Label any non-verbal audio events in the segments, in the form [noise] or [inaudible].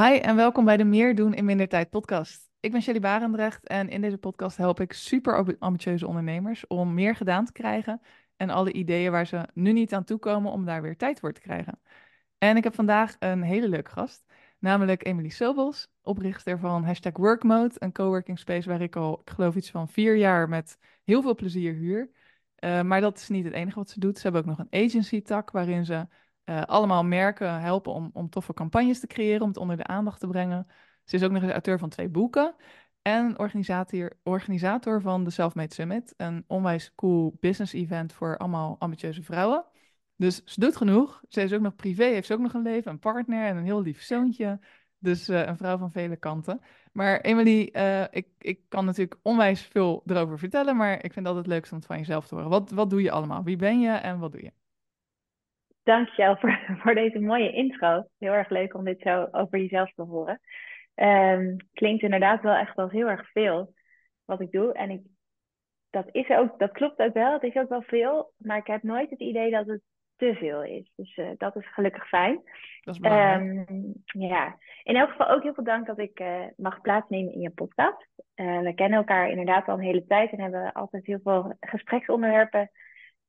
Hi en welkom bij de Meer doen in minder tijd podcast. Ik ben Shelly Barendrecht en in deze podcast help ik super ambitieuze ondernemers om meer gedaan te krijgen en alle ideeën waar ze nu niet aan toe komen om daar weer tijd voor te krijgen. En ik heb vandaag een hele leuke gast, namelijk Emily Sobels, oprichter van hashtag Workmode, een coworking space waar ik al, ik geloof iets van vier jaar met heel veel plezier huur. Uh, maar dat is niet het enige wat ze doet. Ze hebben ook nog een agency tak waarin ze uh, allemaal merken helpen om, om toffe campagnes te creëren, om het onder de aandacht te brengen. Ze is ook nog eens auteur van twee boeken en organisator, organisator van de Selfmade Summit, een onwijs cool business event voor allemaal ambitieuze vrouwen. Dus ze doet genoeg. Ze is ook nog privé, heeft ze ook nog een leven, een partner en een heel lief zoontje. Dus uh, een vrouw van vele kanten. Maar Emily, uh, ik, ik kan natuurlijk onwijs veel erover vertellen, maar ik vind het altijd leuk om het van jezelf te horen. Wat, wat doe je allemaal? Wie ben je en wat doe je? Dankjewel voor, [laughs] voor deze mooie intro. Heel erg leuk om dit zo over jezelf te horen. Um, klinkt inderdaad wel echt als heel erg veel wat ik doe. En ik, dat, is ook, dat klopt ook wel. Het is ook wel veel. Maar ik heb nooit het idee dat het te veel is. Dus uh, dat is gelukkig fijn. Dat is. Um, ja, in elk geval ook heel veel dank dat ik uh, mag plaatsnemen in je podcast. Uh, we kennen elkaar inderdaad al een hele tijd en hebben altijd heel veel gespreksonderwerpen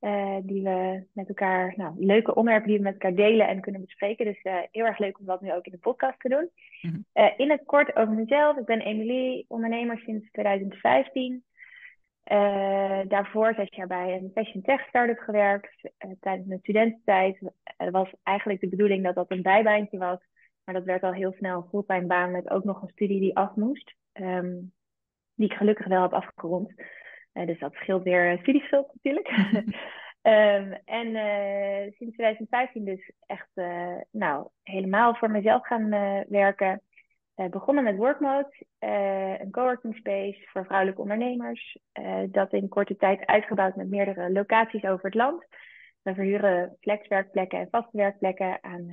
uh, die we met elkaar, nou, leuke onderwerpen die we met elkaar delen en kunnen bespreken. Dus uh, heel erg leuk om dat nu ook in de podcast te doen. Mm -hmm. uh, in het kort over mezelf. Ik ben Emilie, ondernemer sinds 2015. daarvoor zes jaar bij een fashion tech startup gewerkt. tijdens mijn studententijd was eigenlijk de bedoeling dat dat een bijbaantje was. Maar dat werd al heel snel een fulltime baan met ook nog een studie die af moest. Um, die ik gelukkig wel heb afgerond. Uh, dus dat scheelt weer studieschuld natuurlijk. um, [laughs] [laughs] en uh, sinds 2015 dus echt uh, nou, helemaal voor mezelf gaan werken. begonnen met Workmode, een coworking space voor vrouwelijke ondernemers. dat in korte tijd uitgebouwd met meerdere locaties over het land. We verhuren flexwerkplekken en vaste werkplekken aan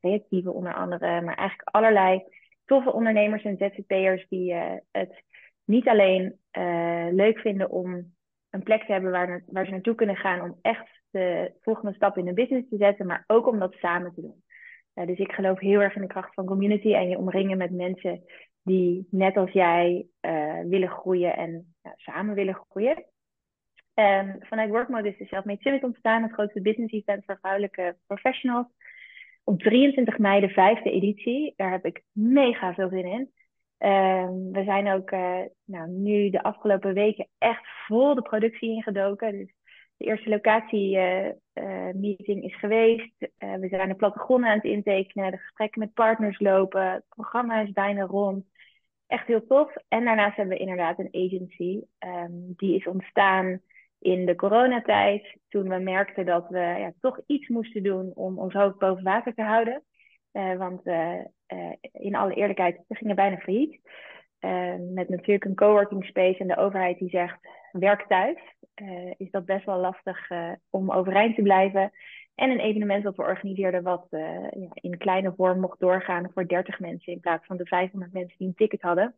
creatieve onder andere, maar eigenlijk allerlei toffe ondernemers en ZZP'ers die het niet alleen uh, leuk vinden om een plek te hebben waar, waar ze naartoe kunnen gaan om echt de volgende stap in de business te zetten, maar ook om dat samen te doen. Uh, dus ik geloof heel erg in de kracht van community en je omringen met mensen die net als jij uh, willen groeien en samen willen groeien. Um, vanuit Workmode is de Selfmade Summit ontstaan, het grootste business event voor vrouwelijke professionals. Op 23 mei de vijfde editie. Daar heb ik mega veel zin in. Um, we zijn ook uh, nou, nu de afgelopen weken echt vol de productie ingedoken. Dus de eerste locatie-meeting uh, uh, is geweest. we zijn de plattegronden aan het intekenen. De gesprekken met partners lopen. Het programma is bijna rond. Echt heel tof. En daarnaast hebben we inderdaad een agency. Um, die is ontstaan in de coronatijd. Toen we merkten dat we ja, toch iets moesten doen om ons hoofd boven water te houden. Want in alle eerlijkheid, we gingen bijna failliet. met natuurlijk een coworking space en de overheid die zegt werk thuis. is dat best wel lastig om overeind te blijven. En een evenement dat we organiseerden wat in kleine vorm mocht doorgaan voor 30 mensen in plaats van de 500 mensen die een ticket hadden.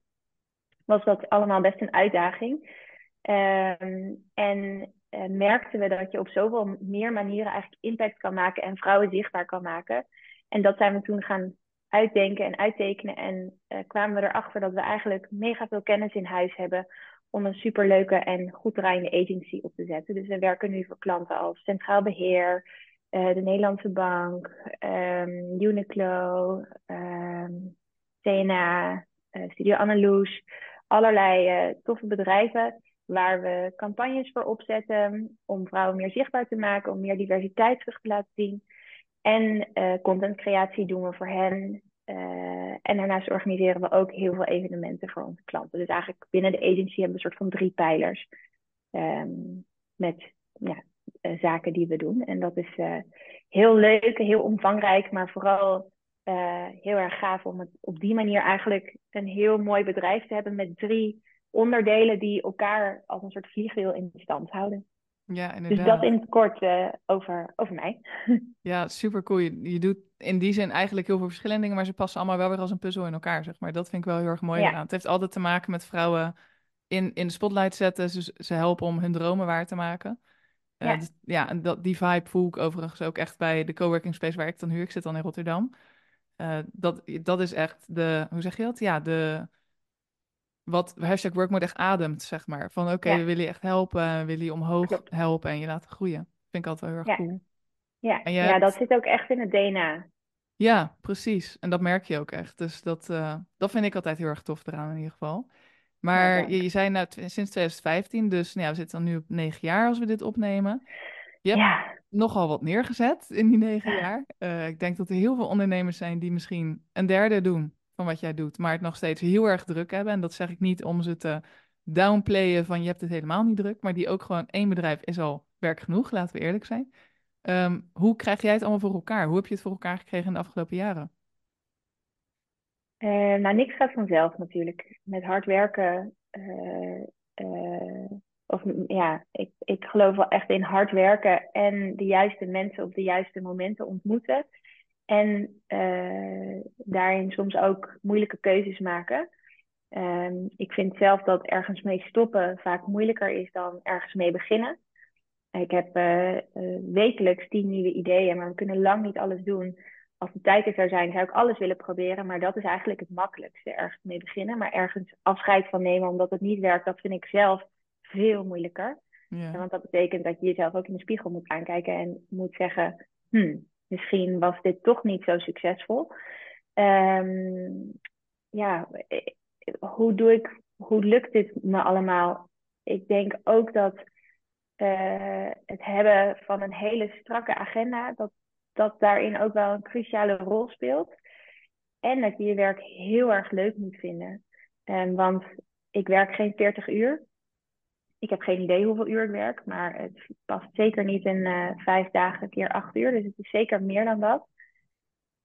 Was dat allemaal best een uitdaging. Um, en merkten we dat je op zoveel meer manieren eigenlijk impact kan maken en vrouwen zichtbaar kan maken. En dat zijn we toen gaan uitdenken en uittekenen. En uh, kwamen we erachter dat we eigenlijk mega veel kennis in huis hebben om een superleuke en goed draaiende agency op te zetten. Dus we werken nu voor klanten als Centraal Beheer, uh, de Nederlandse Bank, um, Uniqlo, um, CNA, uh, Studio Anneloes. Allerlei toffe bedrijven waar we campagnes voor opzetten om vrouwen meer zichtbaar te maken, om meer diversiteit terug te laten zien. En uh, contentcreatie doen we voor hen. Uh, en daarnaast organiseren we ook heel veel evenementen voor onze klanten. Dus eigenlijk binnen de agency hebben we een soort van drie pijlers. Um, met ja, uh, zaken die we doen. En dat is heel leuk, heel omvangrijk, maar vooral heel erg gaaf om het op die manier eigenlijk een heel mooi bedrijf te hebben met drie onderdelen die elkaar als een soort vliegwiel in stand houden. Ja, inderdaad. Dus dat in het kort uh, over, over mij. [laughs] ja, super cool. Je, je, doet in die zin eigenlijk heel veel verschillende dingen, maar ze passen allemaal wel weer als een puzzel in elkaar, zeg maar. Dat vind ik wel heel erg mooi ja. Het heeft altijd te maken met vrouwen in, in de spotlight zetten. Ze, ze helpen om hun dromen waar te maken. Uh, ja, dus, ja en dat, die vibe voel ik overigens ook echt bij de coworking space waar ik dan huur. Ik zit dan in Rotterdam. eh, dat, dat is echt de, hoe zeg je dat? Ja, de, wat hashtag work echt ademt, zeg maar. Van oké, we willen je echt helpen, we willen je omhoog helpen en je laten groeien. Vind ik altijd heel erg cool. Ja, ja dat zit ook echt in het DNA. Ja, precies. En dat merk je ook echt. Dus dat, uh, dat vind ik altijd heel erg tof eraan in ieder geval. Maar je, je, zei nou sinds 2015, dus nou ja, we zitten dan nu op negen jaar als we dit opnemen. Je hebt ja. nogal wat neergezet in die negen jaar. Uh, ik denk dat er heel veel ondernemers zijn die misschien een derde doen van wat jij doet, maar het nog steeds heel erg druk hebben. En dat zeg ik niet om ze te downplayen van je hebt het helemaal niet druk, maar die ook gewoon één bedrijf is al werk genoeg, laten we eerlijk zijn. Um, hoe krijg jij het allemaal voor elkaar? Hoe heb je het voor elkaar gekregen in de afgelopen jaren? Uh, nou, niks gaat vanzelf natuurlijk. Met hard werken. Uh, uh, of ja, ik, ik geloof wel echt in hard werken en de juiste mensen op de juiste momenten ontmoeten. En daarin soms ook moeilijke keuzes maken. Um, ik vind zelf dat ergens mee stoppen vaak moeilijker is dan ergens mee beginnen. Ik heb uh, wekelijks tien nieuwe ideeën, maar we kunnen lang niet alles doen. Als de tijd er zou zijn, zou ik alles willen proberen. Maar dat is eigenlijk het makkelijkste. Ergens mee beginnen, maar ergens afscheid van nemen omdat het niet werkt, dat vind ik zelf veel moeilijker. Ja. Want dat betekent dat je jezelf ook in de spiegel moet aankijken en moet zeggen: hmm, misschien was dit toch niet zo succesvol. Um, ja, eh, hoe doe ik, hoe lukt dit me allemaal? Ik denk ook dat uh, het hebben van een hele strakke agenda, dat dat daarin ook wel een cruciale rol speelt. En dat je je werk heel erg leuk moet vinden. Um, want ik werk geen 40 uur. Ik heb geen idee hoeveel uur ik werk, maar het past zeker niet in uh, vijf dagen keer acht uur. Dus het is zeker meer dan dat.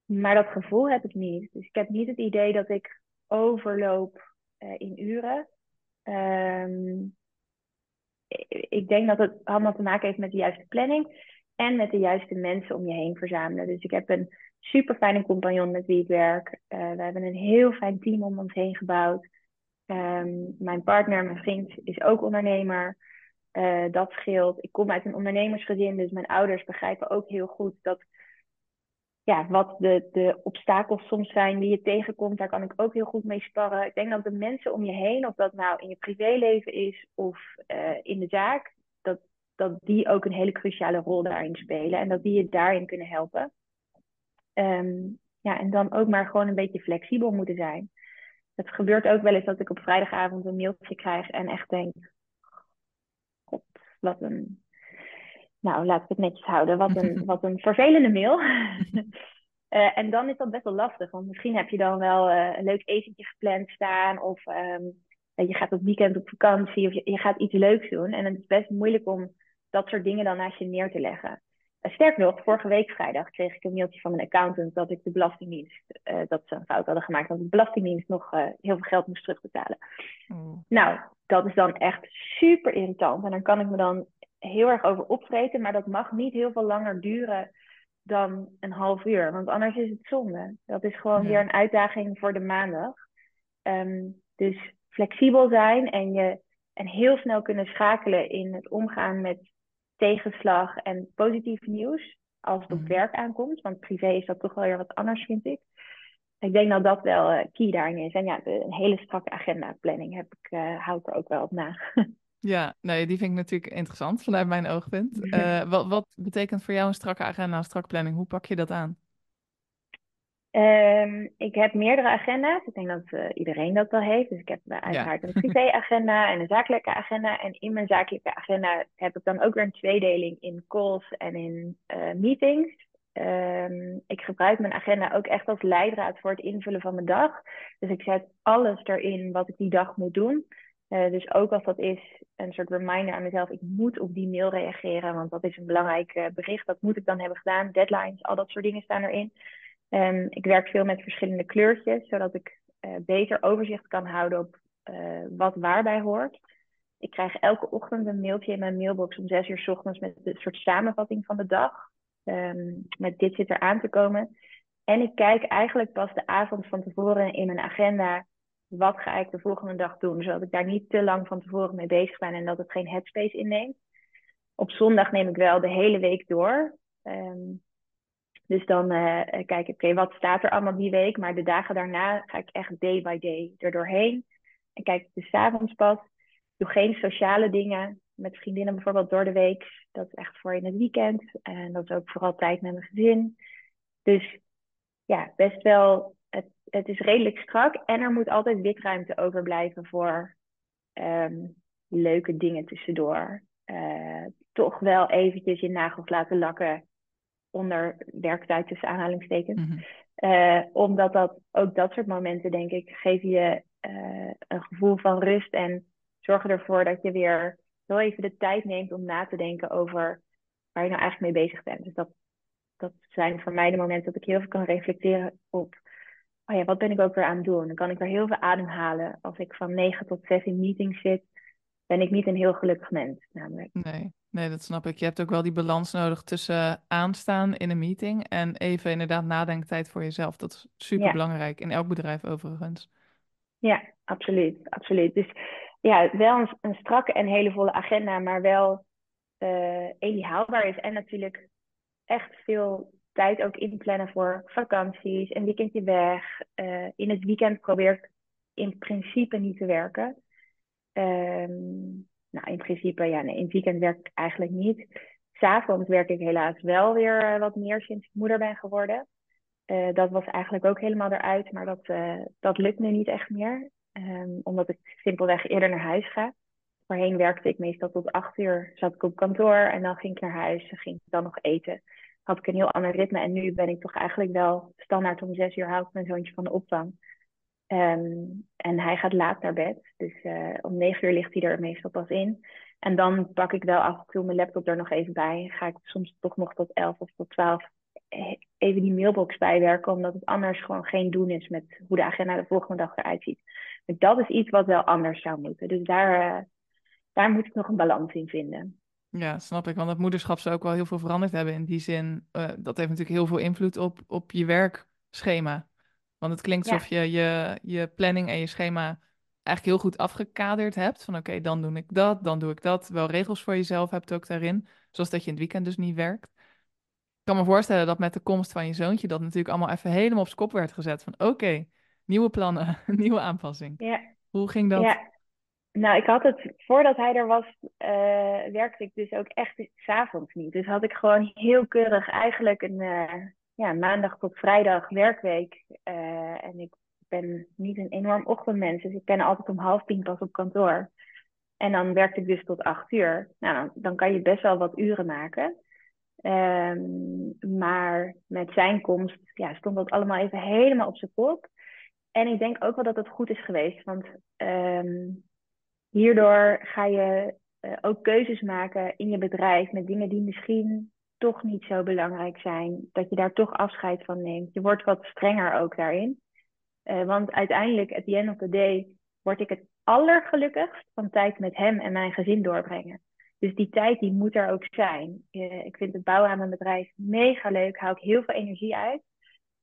Maar dat gevoel heb ik niet. Dus ik heb niet het idee dat ik overloop uh, in uren. Um, ik denk dat het allemaal te maken heeft met de juiste planning en met de juiste mensen om je heen verzamelen. Dus ik heb een super fijne compagnon met wie ik werk. Uh, we hebben een heel fijn team om ons heen gebouwd. Um, mijn partner, mijn vriend, is ook ondernemer. Uh, dat scheelt. Ik kom uit een ondernemersgezin, dus mijn ouders begrijpen ook heel goed dat ja, wat de, de obstakels soms zijn die je tegenkomt, daar kan ik ook heel goed mee sparren. Ik denk dat de mensen om je heen, of dat nou in je privéleven is of uh, in de zaak, dat, dat die ook een hele cruciale rol daarin spelen en dat die je daarin kunnen helpen. Um, ja, en dan ook maar gewoon een beetje flexibel moeten zijn. Het gebeurt ook wel eens dat ik op vrijdagavond een mailtje krijg en echt denk: God, wat een nou, laat ik het netjes houden. Wat een, [laughs] wat een vervelende mail. uh, [laughs] en dan is dat best wel lastig. Want misschien heb je dan wel uh, een leuk etentje gepland staan. Of um, je gaat op weekend op vakantie. Of je, je, gaat iets leuks doen. En het is best moeilijk om dat soort dingen dan naast je neer te leggen. Uh, sterk nog, vorige week vrijdag kreeg ik een mailtje van mijn accountant dat ik de Belastingdienst, dat ze een fout hadden gemaakt, dat de Belastingdienst nog heel veel geld moest terugbetalen. Mm. Nou, dat is dan echt super irritant. En dan kan ik me dan heel erg over opvreten, maar dat mag niet heel veel langer duren dan een half uur. Want anders is het zonde. Dat is gewoon weer een uitdaging voor de maandag. Um, dus flexibel zijn en, je, en heel snel kunnen schakelen in het omgaan met tegenslag en positief nieuws. Als het op mhm. werk aankomt. Want privé is dat toch wel weer wat anders, vind ik. Ik denk dat dat wel uh, key daarin is. En ja, de, een hele strakke agenda planning heb ik, uh, hou ik er ook wel op na. [laughs] Ja, nee, die vind ik natuurlijk interessant vanuit mijn oogpunt. Uh, [laughs] wat, wat, betekent voor jou een strakke agenda, een strakke planning? Hoe pak je dat aan? Um, ik heb meerdere agenda's. Ik denk dat uh, iedereen dat wel heeft. Dus ik heb uiteraard een [laughs] privé-agenda en een zakelijke agenda. En in mijn zakelijke agenda heb ik dan ook weer een tweedeling in calls en in uh, meetings. Um, ik gebruik mijn agenda ook echt als leidraad voor het invullen van mijn dag. Dus ik zet alles erin wat ik die dag moet doen. Uh, dus ook als dat is een soort reminder aan mezelf, ik moet op die mail reageren, want dat is een belangrijk bericht, dat moet ik dan hebben gedaan. Deadlines, al dat soort dingen staan erin. Um, ik werk veel met verschillende kleurtjes, zodat ik uh, beter overzicht kan houden op wat waarbij hoort. Ik krijg elke ochtend een mailtje in mijn mailbox om zes uur s ochtends met een soort samenvatting van de dag. Um, met dit zit er aan te komen. En ik kijk eigenlijk pas de avond van tevoren in mijn agenda wat ga ik de volgende dag doen, zodat ik daar niet te lang van tevoren mee bezig ben en dat het geen headspace inneemt. Op zondag neem ik wel de hele week door. Um, Dus dan kijk ik, oké, wat staat er allemaal die week? Maar de dagen daarna ga ik echt day by day er doorheen. En kijk ik dus avonds pas. Doe geen sociale dingen met vriendinnen bijvoorbeeld door de week. Dat is echt voor in het weekend. En dat is ook vooral tijd met mijn gezin. Dus ja, best wel, het, het is redelijk strak. En er moet altijd wikruimte overblijven voor ehm, leuke dingen tussendoor. Uh, toch wel eventjes je nagels laten lakken onder werktijd tussen aanhalingstekens. Mhm. Eh, omdat dat ook dat soort momenten, denk ik, geven je uh, een gevoel van rust en zorgen ervoor dat je weer heel even de tijd neemt om na te denken over waar je nou eigenlijk mee bezig bent. Dus dat, dat zijn voor mij de momenten dat ik heel veel kan reflecteren op, oh ja, wat ben ik ook weer aan het doen? Dan kan ik weer heel veel ademhalen. Als ik van 9 tot 6 in meetings zit, ben ik niet een heel gelukkig mens, namelijk. Nee, nee, dat snap ik. Je hebt ook wel die balans nodig tussen aanstaan in een meeting en even inderdaad nadenktijd voor jezelf. Dat is super belangrijk in elk bedrijf overigens. Ja, absoluut, absoluut. Dus ja, wel een, een strakke en hele volle agenda, maar wel uh, één die haalbaar is. En natuurlijk echt veel tijd ook inplannen voor vakanties, een weekendje weg. Uh, in het weekend probeer ik in principe niet te werken. Um, nou, in principe, ja, in het weekend werk ik eigenlijk niet. S'avonds werk ik helaas wel weer eh, wat meer sinds ik moeder ben geworden. Uh, dat was eigenlijk ook helemaal eruit, maar dat, uh, dat lukt nu niet echt meer. Um, omdat ik simpelweg eerder naar huis ga. Voorheen werkte ik meestal tot acht uur, zat ik op kantoor en dan ging ik naar huis, ging ik dan nog eten. Had ik een heel ander ritme en nu ben ik toch eigenlijk wel standaard om zes uur ik mijn zoontje van de opvang. Um, en hij gaat laat naar bed, dus uh, om negen uur ligt hij er meestal pas in. En dan pak ik wel af en toe mijn laptop er nog even bij. Ga ik soms toch nog tot elf of tot twaalf eh, even die mailbox bijwerken, omdat het anders gewoon geen doen is met hoe de agenda de volgende dag eruit ziet. Dus dat is iets wat wel anders zou moeten. Dus daar, uh, daar moet ik nog een balans in vinden. Ja, snap ik. Want het moederschap zou ook wel heel veel veranderd hebben in die zin. Dat heeft natuurlijk heel veel invloed op, op je werkschema. Want het klinkt alsof je, je je planning en je schema eigenlijk heel goed afgekaderd hebt. Van oké, dan doe ik dat, dan doe ik dat. Wel regels voor jezelf hebt ook daarin. Zoals dat je in het weekend dus niet werkt. Ik kan me voorstellen dat met de komst van je zoontje dat natuurlijk allemaal even helemaal op zijn kop werd gezet. Van oké, nieuwe plannen, [laughs] nieuwe aanpassing. Ja. Hoe ging dat? Ja. Nou, ik had het, voordat hij er was, uh, werkte ik dus ook echt s'avonds niet. Dus had ik gewoon heel keurig eigenlijk een uh, ja, maandag tot vrijdag werkweek. Uh, en ik ben niet een enorm ochtendmens, dus ik ben altijd om half tien pas op kantoor. En dan werkte ik dus tot acht uur. Nou, dan, kan je best wel wat uren maken. Um, maar met zijn komst ja, stond dat allemaal even helemaal op zijn kop. En ik denk ook wel dat het goed is geweest. Want um, hierdoor ga je uh, ook keuzes maken in je bedrijf met dingen die misschien toch niet zo belangrijk zijn. Dat je daar toch afscheid van neemt. Je wordt wat strenger ook daarin. Uh, want uiteindelijk, at the end of the day, word ik het allergelukkigst van tijd met hem en mijn gezin doorbrengen. Dus die tijd die moet er ook zijn. Uh, ik vind het bouwen aan mijn bedrijf mega leuk. Hou ik heel veel energie uit.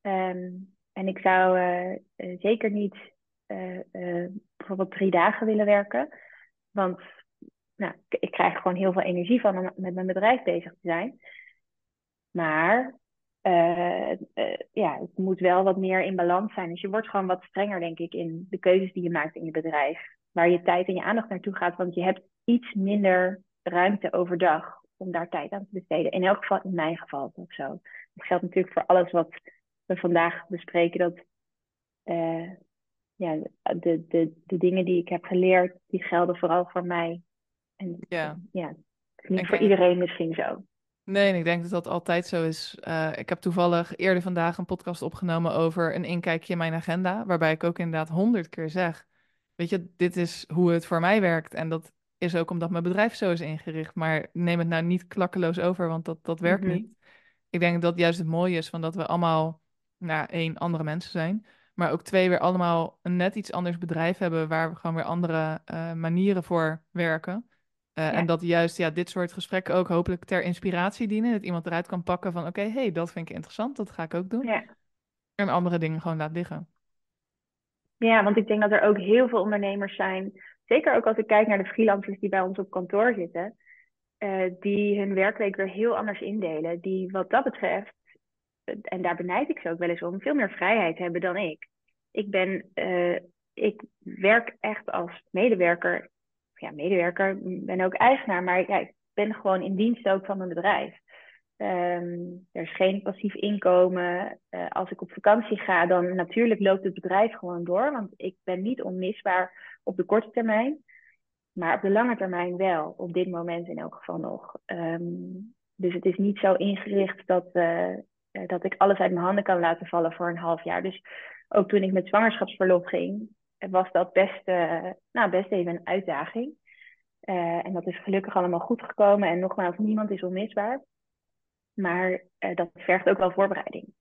Um, en ik zou uh, zeker niet bijvoorbeeld drie dagen willen werken. Want nou, ik krijg gewoon heel veel energie van om met mijn bedrijf bezig te zijn. Maar uh, uh, ja, het moet wel wat meer in balans zijn. Dus je wordt gewoon wat strenger, denk ik, in de keuzes die je maakt in je bedrijf. Waar je tijd en je aandacht naartoe gaat. Want je hebt iets minder ruimte overdag om daar tijd aan te besteden. In elk geval, in mijn geval of zo. Dat geldt natuurlijk voor alles wat we vandaag bespreken. Dat uh, ja, de, de, de dingen die ik heb geleerd, die gelden vooral voor mij. En ja, ja niet voor iedereen misschien zo. Nee, ik denk dat dat altijd zo is. Uh, ik heb toevallig eerder vandaag een podcast opgenomen over een inkijkje in mijn agenda, waarbij ik ook inderdaad honderd keer zeg, weet je, dit is hoe het voor mij werkt en dat is ook omdat mijn bedrijf zo is ingericht, maar neem het nou niet klakkeloos over, want dat, dat werkt mhm. niet. Ik denk dat juist het mooie is van dat we allemaal, nou, één, andere mensen zijn, maar ook twee, weer allemaal een net iets anders bedrijf hebben waar we gewoon weer andere uh, manieren voor werken. Uh, En dat juist ja, dit soort gesprekken ook hopelijk ter inspiratie dienen. Dat iemand eruit kan pakken van oké, okay, hey, dat vind ik interessant, dat ga ik ook doen. Ja. En andere dingen gewoon laat liggen. Ja, want ik denk dat er ook heel veel ondernemers zijn, zeker ook als ik kijk naar de freelancers die bij ons op kantoor zitten, uh, die hun werkweek weer heel anders indelen. Die wat dat betreft en daar benijd ik ze ook wel eens om, veel meer vrijheid hebben dan ik. Ik ben, uh, ik werk echt als medewerker, ja, medewerker, ben ook eigenaar, maar ik ben gewoon in dienst ook van mijn bedrijf. Um, er is geen passief inkomen. Uh, als ik op vakantie ga, dan natuurlijk loopt het bedrijf gewoon door, want ik ben niet onmisbaar op de korte termijn. Maar op de lange termijn wel, op dit moment in elk geval nog. Um, dus het is niet zo ingericht dat, uh, dat ik alles uit mijn handen kan laten vallen voor een half jaar. Dus ook toen ik met zwangerschapsverlof ging, was dat best, uh, nou, best even een uitdaging. Uh, en dat is gelukkig allemaal goed gekomen. En nogmaals, niemand is onmisbaar. Maar dat vergt ook wel voorbereiding.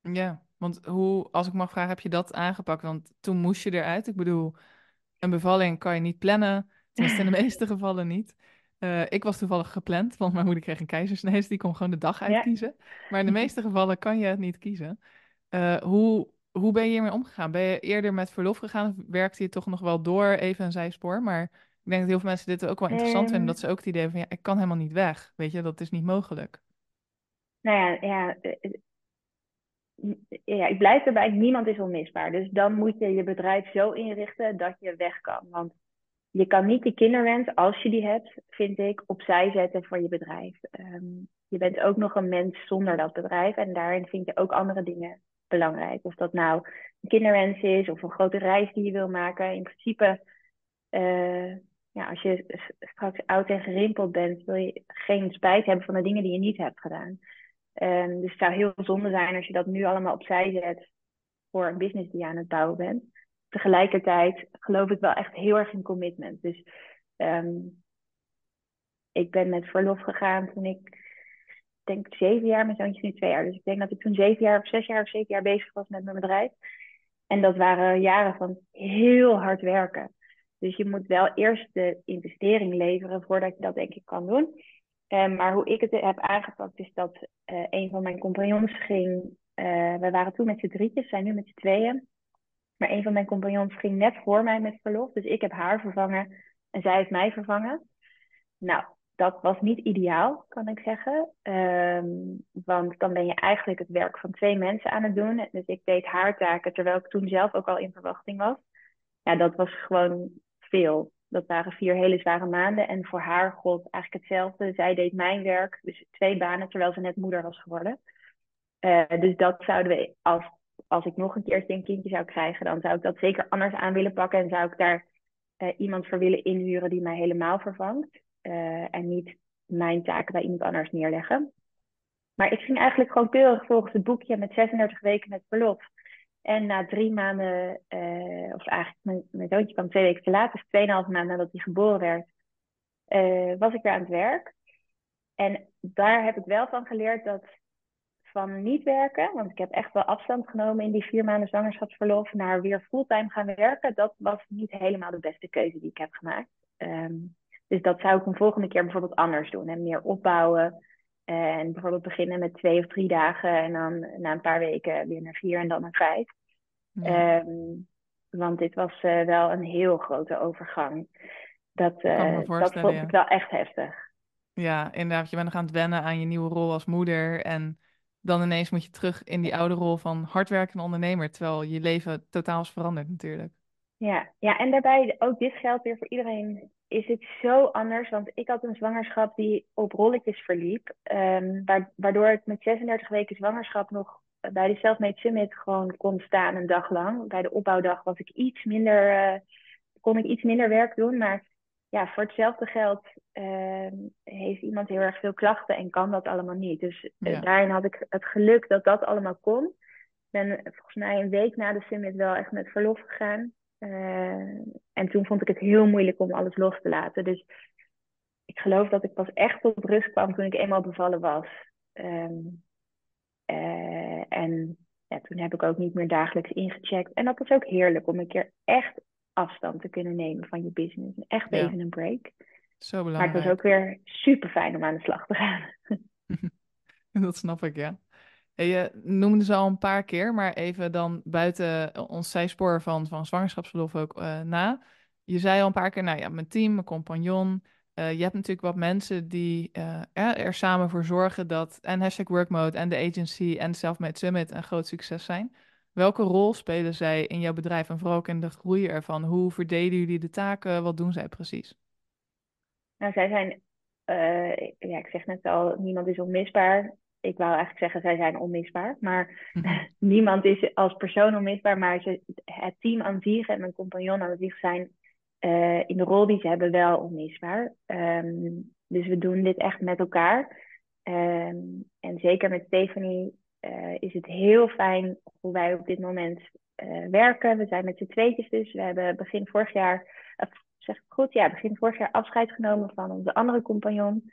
Ja, want hoe, als ik mag vragen, heb je dat aangepakt? Want toen moest je eruit. Ik bedoel, een bevalling kan je niet plannen. Tenminste, in de [laughs] meeste gevallen niet. Uh, ik was toevallig gepland, want mijn moeder kreeg een keizersnee, dus die kon gewoon de dag uitkiezen. Ja. Maar in de meeste gevallen kan je het niet kiezen. Uh, hoe, hoe ben je hiermee omgegaan? Ben je eerder met verlof gegaan werkte je toch nog wel door even een zijspoor? Maar ik denk dat heel veel mensen dit ook wel interessant um, vinden, dat ze ook het idee van ja, ik kan helemaal niet weg. Weet je, dat is niet mogelijk. Nou ja, ja, ja, ik blijf erbij, niemand is onmisbaar. Dus dan moet je je bedrijf zo inrichten dat je weg kan. Want je kan niet die kinderwens, als je die hebt, vind ik, opzij zetten voor je bedrijf. Um, je bent ook nog een mens zonder dat bedrijf en daarin vind je ook andere dingen belangrijk. Of dat nou een kinderwens is of een grote reis die je wil maken. In principe, uh, ja, als je straks oud en gerimpeld bent, wil je geen spijt hebben van de dingen die je niet hebt gedaan. Um, dus het zou heel zonde zijn als je dat nu allemaal opzij zet voor een business die je aan het bouwen bent tegelijkertijd geloof ik wel echt heel erg in commitment. Dus um, ik ben met verlof gegaan toen ik denk zeven jaar, mijn zoontje is nu twee jaar. Dus ik denk dat ik toen zeven jaar of zes jaar of zeven jaar bezig was met mijn bedrijf. En dat waren jaren van heel hard werken. Dus je moet wel eerst de investering leveren voordat je dat denk ik kan doen. Um, maar hoe ik het heb aangepakt is dat uh, een van mijn compagnons ging... Uh, we waren toen met z'n drietjes, zijn nu met z'n tweeën. Maar een van mijn compagnons ging net voor mij met verlof. Dus ik heb haar vervangen en zij heeft mij vervangen. Nou, dat was niet ideaal, kan ik zeggen. Um, want dan ben je eigenlijk het werk van twee mensen aan het doen. Dus ik deed haar taken, terwijl ik toen zelf ook al in verwachting was. Ja, dat was gewoon veel. Dat waren vier hele zware maanden. En voor haar god eigenlijk hetzelfde. Zij deed mijn werk, dus twee banen, terwijl ze net moeder was geworden. Uh, dus dat zouden we als als ik nog een keer een kindje zou krijgen, dan zou ik dat zeker anders aan willen pakken. En zou ik daar uh, iemand voor willen inhuren die mij helemaal vervangt. Uh, en niet mijn taken bij iemand anders neerleggen. Maar ik ging eigenlijk gewoon keurig volgens het boekje met 36 weken met verlof. En na drie maanden, uh, of eigenlijk mijn, mijn zoontje kwam twee weken te laat, dus tweeënhalve maanden nadat hij geboren werd, was ik weer aan het werk. En daar heb ik wel van geleerd dat van niet werken, want ik heb echt wel afstand genomen in die vier maanden zwangerschapsverlof, naar weer fulltime gaan werken, dat was niet helemaal de beste keuze die ik heb gemaakt. Um, dus dat zou ik een volgende keer bijvoorbeeld anders doen en meer opbouwen. En bijvoorbeeld beginnen met twee of drie dagen en dan na een paar weken weer naar vier en dan naar vijf. Ja. Um, want dit was uh, wel een heel grote overgang. Dat, uh, dat vond ik wel echt heftig. Ja, inderdaad. Je bent nog aan het wennen aan je nieuwe rol als moeder. En dan ineens moet je terug in die oude rol van hardwerkende ondernemer, terwijl je leven totaal is veranderd natuurlijk. Ja, ja, en daarbij ook dit geldt weer voor iedereen. Is het zo anders? Want ik had een zwangerschap die op rolletjes verliep. Um, waardoor ik met 36 weken zwangerschap nog bij de Selfmade Summit gewoon kon staan een dag lang. Bij de opbouwdag was ik iets minder, uh, kon ik iets minder werk doen. Maar ja, voor hetzelfde geld uh, heeft iemand heel erg veel klachten en kan dat allemaal niet. Dus uh, ja. daarin had ik het geluk dat dat allemaal kon. Ik ben volgens mij een week na de summit wel echt met verlof gegaan. Uh, en toen vond ik het heel moeilijk om alles los te laten. Dus ik geloof dat ik pas echt tot rust kwam toen ik eenmaal bevallen was. Um, en ja, toen heb ik ook niet meer dagelijks ingecheckt. En dat was ook heerlijk om een keer echt afstand te kunnen nemen van je business. Echt ja. even een break. Zo belangrijk. Maar het was ook weer super fijn om aan de slag te gaan. [laughs] dat snap ik, ja. En je noemde ze al een paar keer, maar even dan buiten ons zijspoor van, van zwangerschapsverlof ook uh, na. Je zei al een paar keer, nou ja, mijn team, mijn compagnon, je hebt natuurlijk wat mensen die er samen voor zorgen dat en hashtag workmode en de agency en Selfmade Summit een groot succes zijn. Welke rol spelen zij in jouw bedrijf en vooral ook in de groei ervan? Hoe verdelen jullie de taken? Wat doen zij precies? Nou, zij zijn, ja, ik zeg net al, niemand is onmisbaar ik wou eigenlijk zeggen, zij zijn onmisbaar. Maar mhm. [laughs] niemand is als persoon onmisbaar. Maar ze, het team aan zich en mijn compagnon aan zich zijn uh, in de rol die ze hebben wel onmisbaar. Um, dus we doen dit echt met elkaar. Um, en zeker met Stephanie uh, is het heel fijn hoe wij op dit moment uh, werken. We zijn met z'n tweetjes dus. We hebben begin vorig jaar, zeg ik goed, ja, begin vorig jaar afscheid genomen van onze andere compagnon.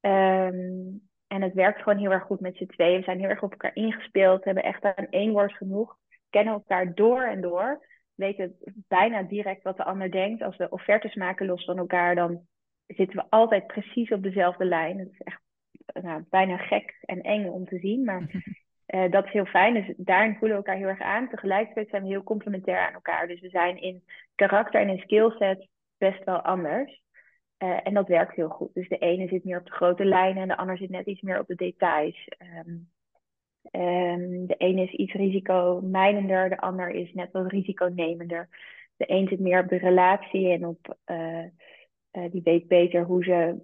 Um, en het werkt gewoon heel erg goed met z'n tweeën. We zijn heel erg op elkaar ingespeeld. We hebben echt aan één woord genoeg. Kennen elkaar door en door. Weten bijna direct wat de ander denkt. Als we offertes maken los van elkaar, dan zitten we altijd precies op dezelfde lijn. Het is echt nou, bijna gek en eng om te zien. Maar uh, [laughs] dat is heel fijn. Dus daarin voelen we elkaar heel erg aan. Tegelijkertijd zijn we heel complementair aan elkaar. Dus we zijn in karakter en in skillset best wel anders. Uh, en dat werkt heel goed. Dus de ene zit meer op de grote lijnen en de ander zit net iets meer op de details. Um, um, de ene is iets risicomijdender, de ander is net wat risiconemender. De een zit meer op de relatie en op, uh, uh, die weet beter hoe ze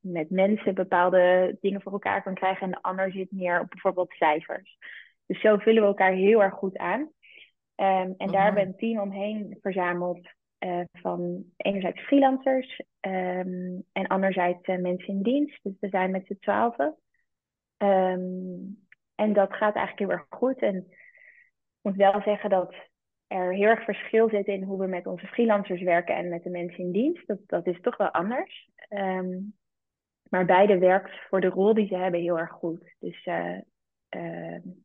met mensen bepaalde dingen voor elkaar kan krijgen. En de ander zit meer op bijvoorbeeld cijfers. Dus zo vullen we elkaar heel erg goed aan. Um, en daar hebben we een team omheen verzameld uh, van enerzijds freelancers um, en anderzijds uh, mensen in dienst. Dus we zijn met z'n twaalfen. Um, en dat gaat eigenlijk heel erg goed. En ik moet wel zeggen dat er heel erg verschil zit in hoe we met onze freelancers werken en met de mensen in dienst. Dat, dat is toch wel anders. Um, maar beide werkt voor de rol die ze hebben heel erg goed. Dus uh,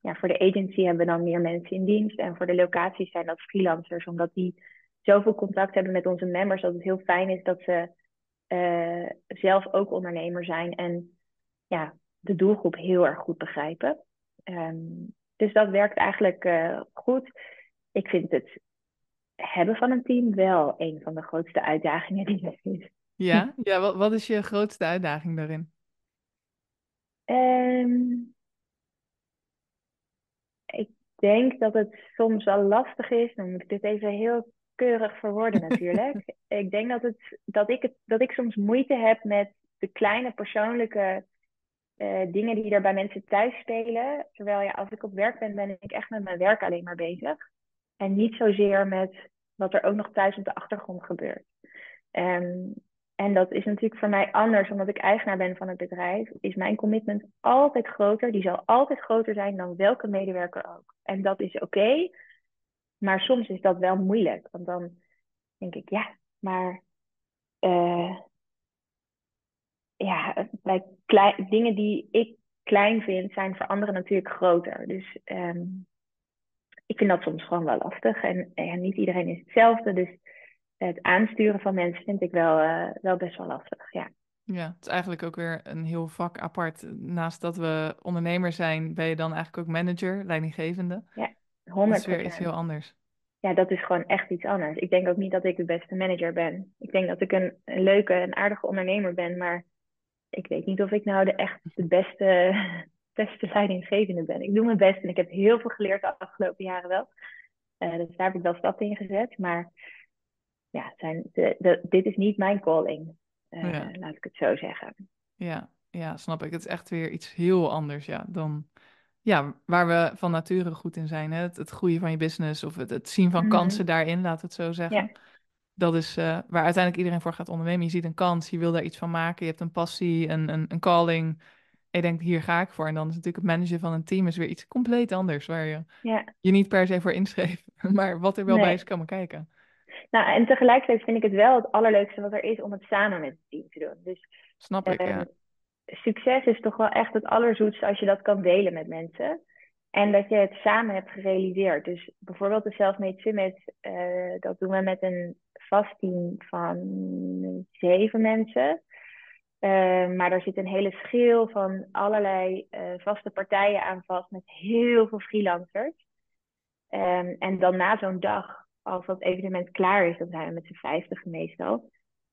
ja, voor de agency hebben we dan meer mensen in dienst. En voor de locaties zijn dat freelancers, omdat die zoveel contact hebben met onze members dat het heel fijn is dat ze uh, zelf ook ondernemer zijn en ja, de doelgroep heel erg goed begrijpen. Um, dus dat werkt eigenlijk uh, goed. Ik vind het hebben van een team wel een van de grootste uitdagingen die er is. Ja, [laughs] ja wat, wat is je grootste uitdaging daarin? Um, ik denk dat het soms wel lastig is, dan moet ik dit even heel keurig verwoorden natuurlijk. [laughs] ik denk dat, het, dat, ik het, dat ik soms moeite heb met de kleine persoonlijke uh, dingen die er bij mensen thuis spelen. Terwijl ja, als ik op werk ben, ben ik echt met mijn werk alleen maar bezig. En niet zozeer met wat er ook nog thuis op de achtergrond gebeurt. Um, en dat is natuurlijk voor mij anders, omdat ik eigenaar ben van het bedrijf, is mijn commitment altijd groter. Die zal altijd groter zijn dan welke medewerker ook. En dat is oké. Maar soms is dat wel moeilijk, want dan denk ik, ja, maar uh, ja, bij klein, dingen die ik klein vind, zijn voor anderen natuurlijk groter. Dus um, ik vind dat soms gewoon wel lastig. En, en niet iedereen is hetzelfde. Dus het aansturen van mensen vind ik wel, uh, wel best wel lastig. Ja. Ja, het is eigenlijk ook weer een heel vak apart. Naast dat we ondernemer zijn, ben je dan eigenlijk ook manager, leidinggevende. Ja. 100%. Dat is weer iets heel anders. Ja, dat is gewoon echt iets anders. Ik denk ook niet dat ik de beste manager ben. Ik denk dat ik een, een leuke en aardige ondernemer ben, maar ik weet niet of ik nou de echt de beste, [laughs] beste leidinggevende ben. Ik doe mijn best en ik heb heel veel geleerd de afgelopen jaren wel. Uh, dus daar heb ik wel stappen in gezet. Maar ja, zijn de, de, dit is niet mijn calling. Uh, ja. Laat ik het zo zeggen. Ja, ja, snap ik. Het is echt weer iets heel anders ja, dan ja, waar we van nature goed in zijn. Hè? Het, het groeien van je business of het, het zien van mhm. kansen daarin, laat het zo zeggen. Ja. Dat is uh, waar uiteindelijk iedereen voor gaat ondernemen. Je ziet een kans, je wil daar iets van maken, je hebt een passie, een, een, een calling. En je denkt, hier ga ik voor. En dan is natuurlijk het managen van een team is weer iets compleet anders. Waar je ja. je niet per se voor inschreef. [laughs] Maar wat er wel bij is komen kijken. Nou, en tegelijkertijd vind ik het wel het allerleukste wat er is om het samen met het team te doen. Dus, Snap ik, ja. Ehm, succes is toch wel echt het allerzoetste als je dat kan delen met mensen. En dat je het samen hebt gerealiseerd. Dus bijvoorbeeld de Selfmade Summit, uh, dat doen we met een vast team van zeven mensen. Uh, maar daar zit een hele schil van allerlei uh, vaste partijen aan vast met heel veel freelancers. Um, en dan na zo'n dag, als dat evenement klaar is, dan zijn we met z'n vijftig meestal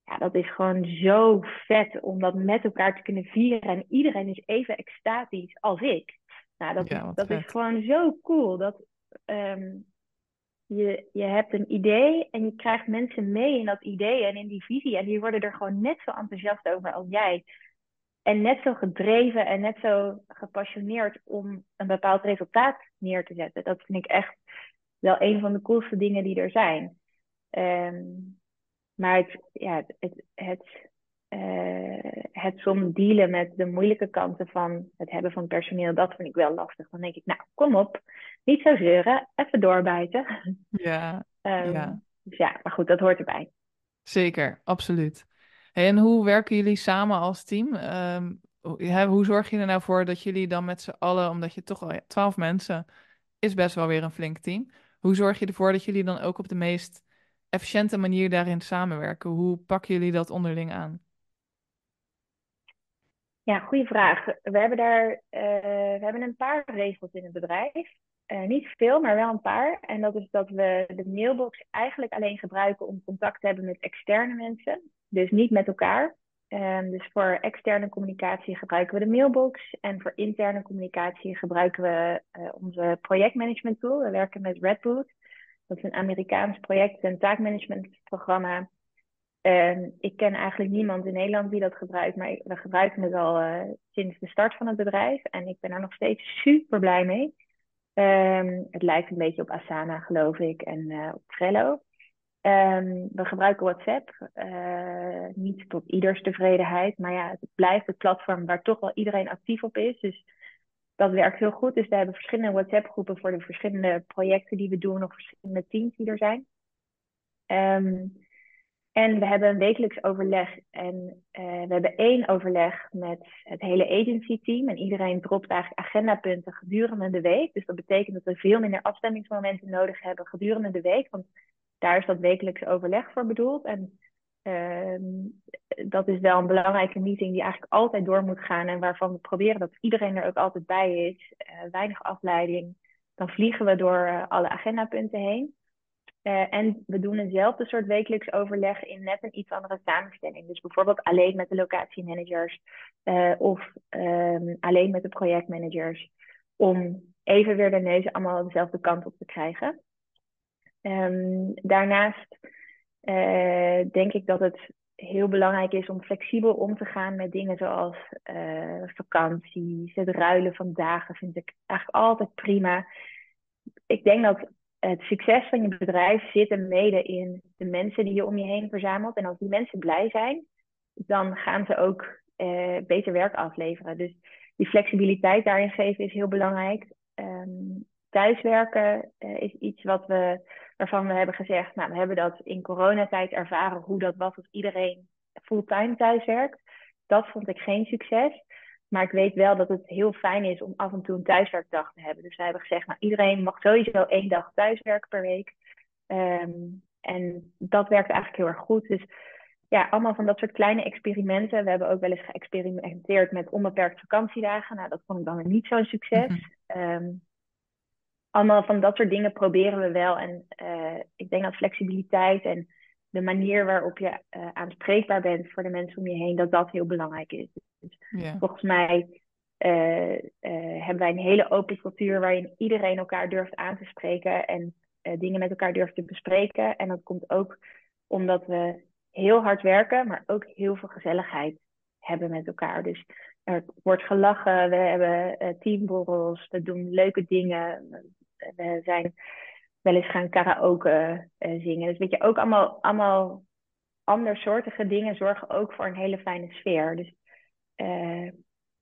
ja, dat is gewoon zo vet om dat met elkaar te kunnen vieren. En iedereen is even extatisch als ik. Nou, dat, is, dat is gewoon zo cool. Dat, ehm, je, je hebt een idee en je krijgt mensen mee in dat idee en in die visie. En die worden er gewoon net zo enthousiast over als jij. En net zo gedreven en net zo gepassioneerd om een bepaald resultaat neer te zetten. Dat vind ik echt wel een van de coolste dingen die er zijn. Um, maar het, ja, het, het, uh, het soms dealen met de moeilijke kanten van het hebben van personeel, dat vind ik wel lastig. Dan denk ik, nou, kom op, niet zo zeuren, even doorbijten. Ja, um, [laughs] ja. Dus ja, maar goed, dat hoort erbij. Zeker, absoluut. en hoe werken jullie samen als team? Um, hoe zorg je er nou voor dat jullie dan met z'n allen, omdat je toch al twaalf mensen, is best wel weer een flink team. Hoe zorg je ervoor dat jullie dan ook op de meest efficiënte manier daarin samenwerken? Hoe pakken jullie dat onderling aan? Ja, goede vraag. We hebben daar uh, we hebben een paar regels in het bedrijf. Uh, niet veel, maar wel een paar. En dat is dat we de mailbox eigenlijk alleen gebruiken om contact te hebben met externe mensen. Dus niet met elkaar. Um, dus voor externe communicatie gebruiken we de mailbox. En voor interne communicatie gebruiken we uh, onze projectmanagement tool. We werken met Redboot. Dat is een Amerikaans project- en taakmanagementprogramma. En ik ken eigenlijk niemand in Nederland die dat gebruikt, maar we gebruiken het al uh, sinds de start van het bedrijf. En ik ben er nog steeds super blij mee. Um, het lijkt een beetje op Asana, geloof ik, en uh, op Trello. Um, we gebruiken WhatsApp, uh, niet tot ieders tevredenheid, maar ja, het blijft het platform waar toch wel iedereen actief op is. Dus dat werkt heel goed. Dus we hebben verschillende WhatsApp-groepen voor de verschillende projecten die we doen, of verschillende teams die er zijn. Um, en we hebben een wekelijks overleg. En uh, we hebben één overleg met het hele agency-team. En iedereen dropt eigenlijk agendapunten gedurende de week. Dus dat betekent dat we veel minder afstemmingsmomenten nodig hebben gedurende de week. Want daar is dat wekelijks overleg voor bedoeld. En Ehm, dat is wel een belangrijke meeting die eigenlijk altijd door moet gaan en waarvan we proberen dat iedereen er ook altijd bij is. Uh, weinig afleiding. Dan vliegen we door uh, alle agendapunten heen. Uh, en we doen eenzelfde soort wekelijks overleg in net een iets andere samenstelling. Dus bijvoorbeeld alleen met de locatiemanagers of um, alleen met de projectmanagers. Om even weer de neuzen allemaal dezelfde kant op te krijgen. Um, daarnaast uh, denk ik dat het heel belangrijk is om flexibel om te gaan met dingen zoals uh, vakanties, het ruilen van dagen vind ik eigenlijk altijd prima. Ik denk dat het succes van je bedrijf zit er mede in de mensen die je om je heen verzamelt. En als die mensen blij zijn, dan gaan ze ook uh, beter werk afleveren. Dus die flexibiliteit daarin geven is heel belangrijk. Um, thuiswerken is iets wat we waarvan we hebben gezegd, nou, we hebben dat in coronatijd ervaren hoe dat was als iedereen fulltime thuis werkt. Dat vond ik geen succes. Maar ik weet wel dat het heel fijn is om af en toe een thuiswerkdag te hebben. Dus we hebben gezegd, nou, iedereen mag sowieso één dag thuiswerken per week. Um, en dat werkt eigenlijk heel erg goed. Dus ja, allemaal van dat soort kleine experimenten. We hebben ook wel eens geëxperimenteerd met onbeperkt vakantiedagen. Nou, dat vond ik dan niet zo'n succes. Mm um, allemaal van dat soort dingen proberen we wel. En uh, ik denk dat flexibiliteit en de manier waarop je uh, aanspreekbaar bent voor de mensen om je heen, dat dat heel belangrijk is. Dus volgens mij uh, hebben wij een hele open cultuur waarin iedereen elkaar durft aan te spreken en dingen met elkaar durft te bespreken. En dat komt ook omdat we heel hard werken, maar ook heel veel gezelligheid hebben met elkaar. Dus er wordt gelachen, we hebben teamborrels, we doen leuke dingen we zijn wel eens gaan karaoke uh, zingen. Dus weet je, ook allemaal, allemaal andersoortige dingen zorgen ook voor een hele fijne sfeer. Dus uh,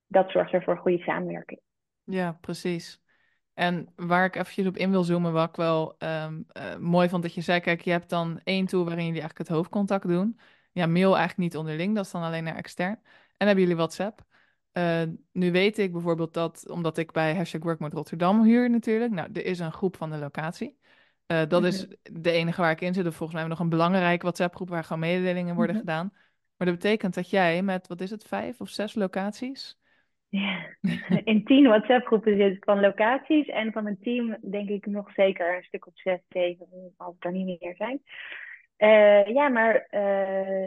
dat zorgt er voor goede samenwerking. Ja, precies. En waar ik even op in wil zoomen, wat ik wel uh, mooi vond dat je zei, kijk, je hebt dan één tool waarin jullie eigenlijk het hoofdcontact doen. Ja, mail eigenlijk niet onderling, dat is dan alleen naar extern. En hebben jullie WhatsApp. Uh, nu weet ik bijvoorbeeld dat, omdat ik bij hashtag Work Rotterdam huur natuurlijk, nou, er is een groep van de locatie. Uh, dat is mhm. de enige waar ik in zit. Of volgens mij nog een belangrijke WhatsApp-groep waar gewoon mededelingen worden mm -hmm. gedaan. Maar dat betekent dat jij met, wat is het, vijf of zes locaties? Ja, [laughs] in tien WhatsApp-groepen zit van locaties. En van een team denk ik nog zeker een stuk of zes, zeven, als het er niet meer zijn. Uh, ja, maar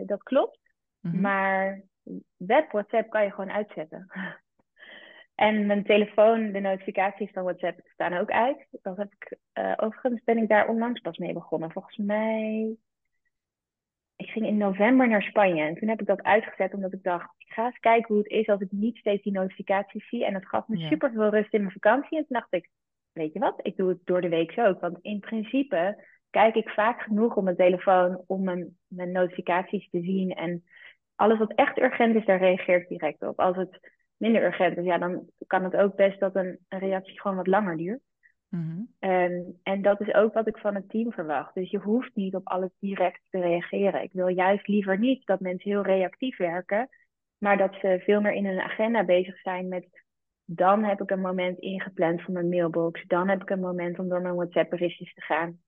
dat klopt. Mhm. Maar web WhatsApp kan je gewoon uitzetten. en mijn telefoon, de notificaties van WhatsApp staan ook uit. Dat heb ik, uh, overigens ben ik daar onlangs pas mee begonnen. Volgens mij ik ging in november naar Spanje en toen heb ik dat uitgezet omdat ik dacht, ik ga eens kijken hoe het is als ik niet steeds die notificaties zie. En dat gaf me Ja. super veel rust in mijn vakantie. En toen dacht ik, weet je wat, ik doe het door de week zo ook. Want in principe kijk ik vaak genoeg op mijn telefoon om mijn, mijn notificaties te zien. En alles wat echt urgent is, daar reageer ik direct op. Als het minder urgent is, ja, dan kan het ook best dat een, een reactie gewoon wat langer duurt. Mhm. En, en dat is ook wat ik van het team verwacht. Dus je hoeft niet op alles direct te reageren. Ik wil juist liever niet dat mensen heel reactief werken, maar dat ze veel meer in hun agenda bezig zijn met. Dan heb ik een moment ingepland voor mijn mailbox. Dan heb ik een moment om door mijn WhatsApp-berichtjes te gaan.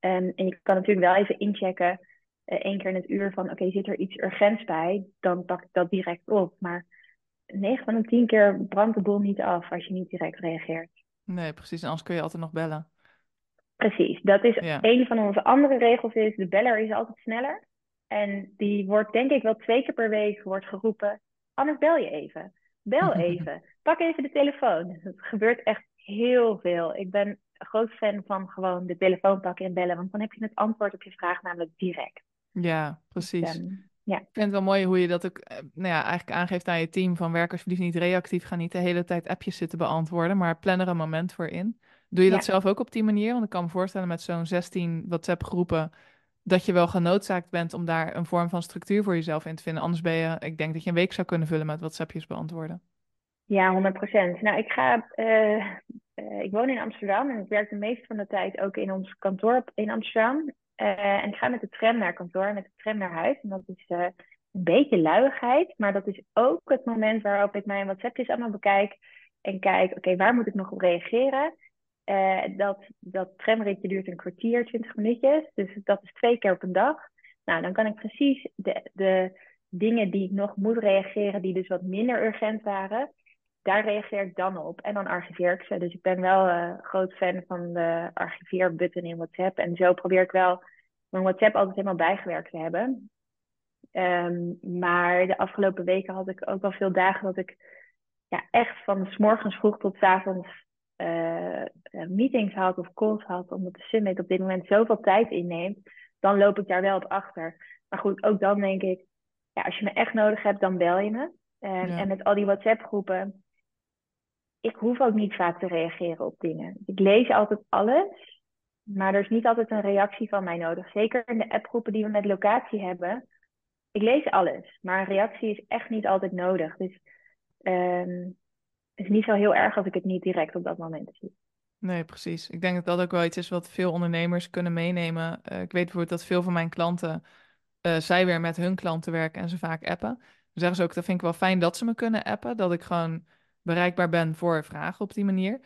En, en je kan natuurlijk wel even inchecken, één keer in het uur, van oké, okay, zit er iets urgents bij? Dan pak ik dat direct op. Maar 9 van de 10 keer brandt de boel niet af als je niet direct reageert. Nee, precies. En anders kun je altijd nog bellen. Precies. Dat is Ja. een van onze andere regels is, de beller is altijd sneller. En die wordt denk ik wel twee keer per week wordt geroepen, anders bel je even. Bel [laughs] even. Pak even de telefoon. Het gebeurt echt heel veel. Ik ben groot fan van gewoon de telefoon pakken en bellen. Want dan heb je het antwoord op je vraag namelijk direct. Ja, precies. Um, ja. Ik vind het wel mooi hoe je dat ook eh, nou ja, eigenlijk aangeeft aan je team. Van werk alsjeblieft niet reactief. Ga niet de hele tijd appjes zitten beantwoorden. Maar plan er een moment voor in. Doe je dat Ja. zelf ook op die manier? Want ik kan me voorstellen met zo'n 16 WhatsApp groepen. Dat je wel genoodzaakt bent om daar een vorm van structuur voor jezelf in te vinden. Anders ben je, ik denk dat je een week zou kunnen vullen met WhatsAppjes beantwoorden. Ja, 100%. Nou, ik ga. eh, eh, ik woon in Amsterdam en ik werk de meeste van de tijd ook in ons kantoor in Amsterdam. Eh, en ik ga met de tram naar kantoor met de tram naar huis. En dat is eh, een beetje luiigheid, maar dat is ook het moment waarop ik mijn WhatsAppjes allemaal bekijk. En kijk, oké, waar moet ik nog op reageren? Eh, dat, dat tramritje duurt een kwartier, 20 minuutjes. Dus dat is twee keer op een dag. Nou, dan kan ik precies de, de dingen die ik nog moet reageren, die dus wat minder urgent waren, daar reageer ik dan op. En dan archiveer ik ze. Dus ik ben wel een uh, groot fan van de archiveerbutton in WhatsApp. En zo probeer ik wel mijn WhatsApp altijd helemaal bijgewerkt te hebben. Um, maar de afgelopen weken had ik ook wel veel dagen dat ik ja, echt van s morgens vroeg tot s avonds uh, meetings had of calls had. Omdat de summit op dit moment zoveel tijd inneemt. Dan loop ik daar wel op achter. Maar goed, ook dan denk ik, ja, als je me echt nodig hebt, dan bel je me. Um, ja. En met al die WhatsApp-groepen, ik hoef ook niet vaak te reageren op dingen. Ik lees altijd alles, maar er is niet altijd een reactie van mij nodig. Zeker in de appgroepen die we met locatie hebben. Ik lees alles, maar een reactie is echt niet altijd nodig. Dus um, het is niet zo heel erg als ik het niet direct op dat moment zie. Nee, precies. Ik denk dat dat ook wel iets is wat veel ondernemers kunnen meenemen. Uh, ik weet bijvoorbeeld dat veel van mijn klanten, uh, zij weer met hun klanten werken en ze vaak appen. Dan zeggen ze ook, dat vind ik wel fijn dat ze me kunnen appen. Dat ik gewoon bereikbaar ben voor vragen op die manier.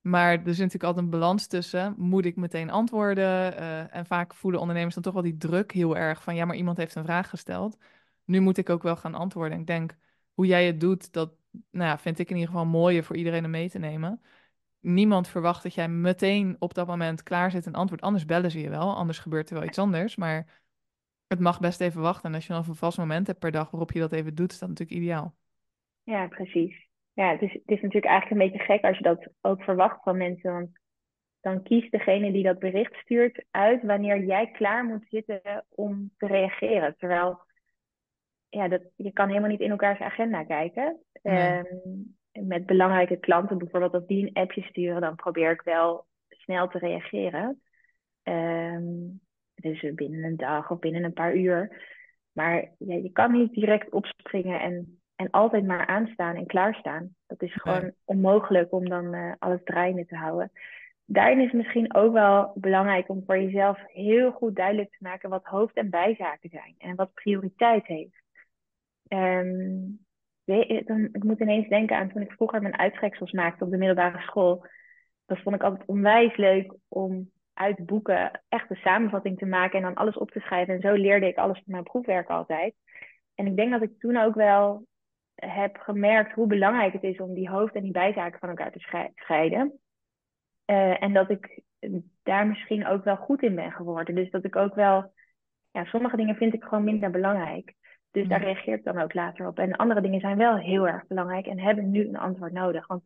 Maar er zit natuurlijk altijd een balans tussen. Moet ik meteen antwoorden? Uh, en vaak voelen ondernemers dan toch wel die druk heel erg van... ja, maar iemand heeft een vraag gesteld. Nu moet ik ook wel gaan antwoorden. Ik denk, hoe jij het doet, dat nou ja, vind ik in ieder geval mooier voor iedereen om mee te nemen. Niemand verwacht dat jij meteen op dat moment klaar zit en antwoord. Anders bellen ze je wel, anders gebeurt er wel iets anders. Maar het mag best even wachten. En als je dan een vast moment hebt per dag waarop je dat even doet, is dat natuurlijk ideaal. Ja, precies. Ja, het is, het is natuurlijk eigenlijk een beetje gek als je dat ook verwacht van mensen. Want dan kiest degene die dat bericht stuurt uit wanneer jij klaar moet zitten om te reageren. Terwijl ja, dat, je kan helemaal niet in elkaars agenda kijken. Nee. Um, met belangrijke klanten bijvoorbeeld, als die een appje sturen, dan probeer ik wel snel te reageren. Um, dus binnen een dag of binnen een paar uur. Maar ja, je kan niet direct opspringen en, en altijd maar aanstaan en klaarstaan. Dat is gewoon onmogelijk om dan uh, alles draaiende te houden. Daarin is het misschien ook wel belangrijk om voor jezelf heel goed duidelijk te maken wat hoofd- en bijzaken zijn en wat prioriteit heeft. Um, ik moet ineens denken aan toen ik vroeger mijn uittreksels maakte op de middelbare school. Dat vond ik altijd onwijs leuk om uit boeken echt een samenvatting te maken en dan alles op te schrijven. En zo leerde ik alles van mijn proefwerk altijd. En ik denk dat ik toen ook wel heb gemerkt hoe belangrijk het is om die hoofd- en die bijzaken van elkaar te scheiden. Uh, en dat ik daar misschien ook wel goed in ben geworden. Dus dat ik ook wel ja, sommige dingen vind ik gewoon minder belangrijk. Dus daar reageer ik dan ook later op. En andere dingen zijn wel heel erg belangrijk en hebben nu een antwoord nodig. Want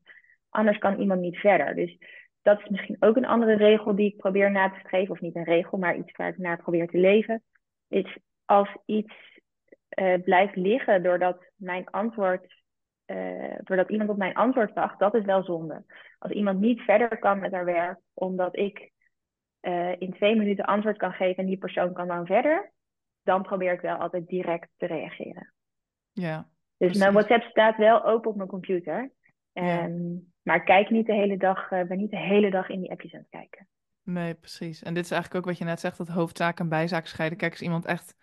anders kan iemand niet verder. Dus dat is misschien ook een andere regel die ik probeer na te streven. Of niet een regel, maar iets waar ik naar probeer te leven. Is als iets uh, blijft liggen doordat mijn antwoord, uh, doordat iemand op mijn antwoord wacht, dat is wel zonde. Als iemand niet verder kan met haar werk, omdat ik uh, in twee minuten antwoord kan geven en die persoon kan dan verder, dan probeer ik wel altijd direct te reageren. Ja. Dus precies. mijn WhatsApp staat wel open op mijn computer. Um, Maar kijk niet de hele dag, ben niet de hele dag in die appjes aan het kijken. Nee, precies. En dit is eigenlijk ook wat je net zegt, dat hoofdzaak en bijzaak scheiden. Kijk, als iemand echt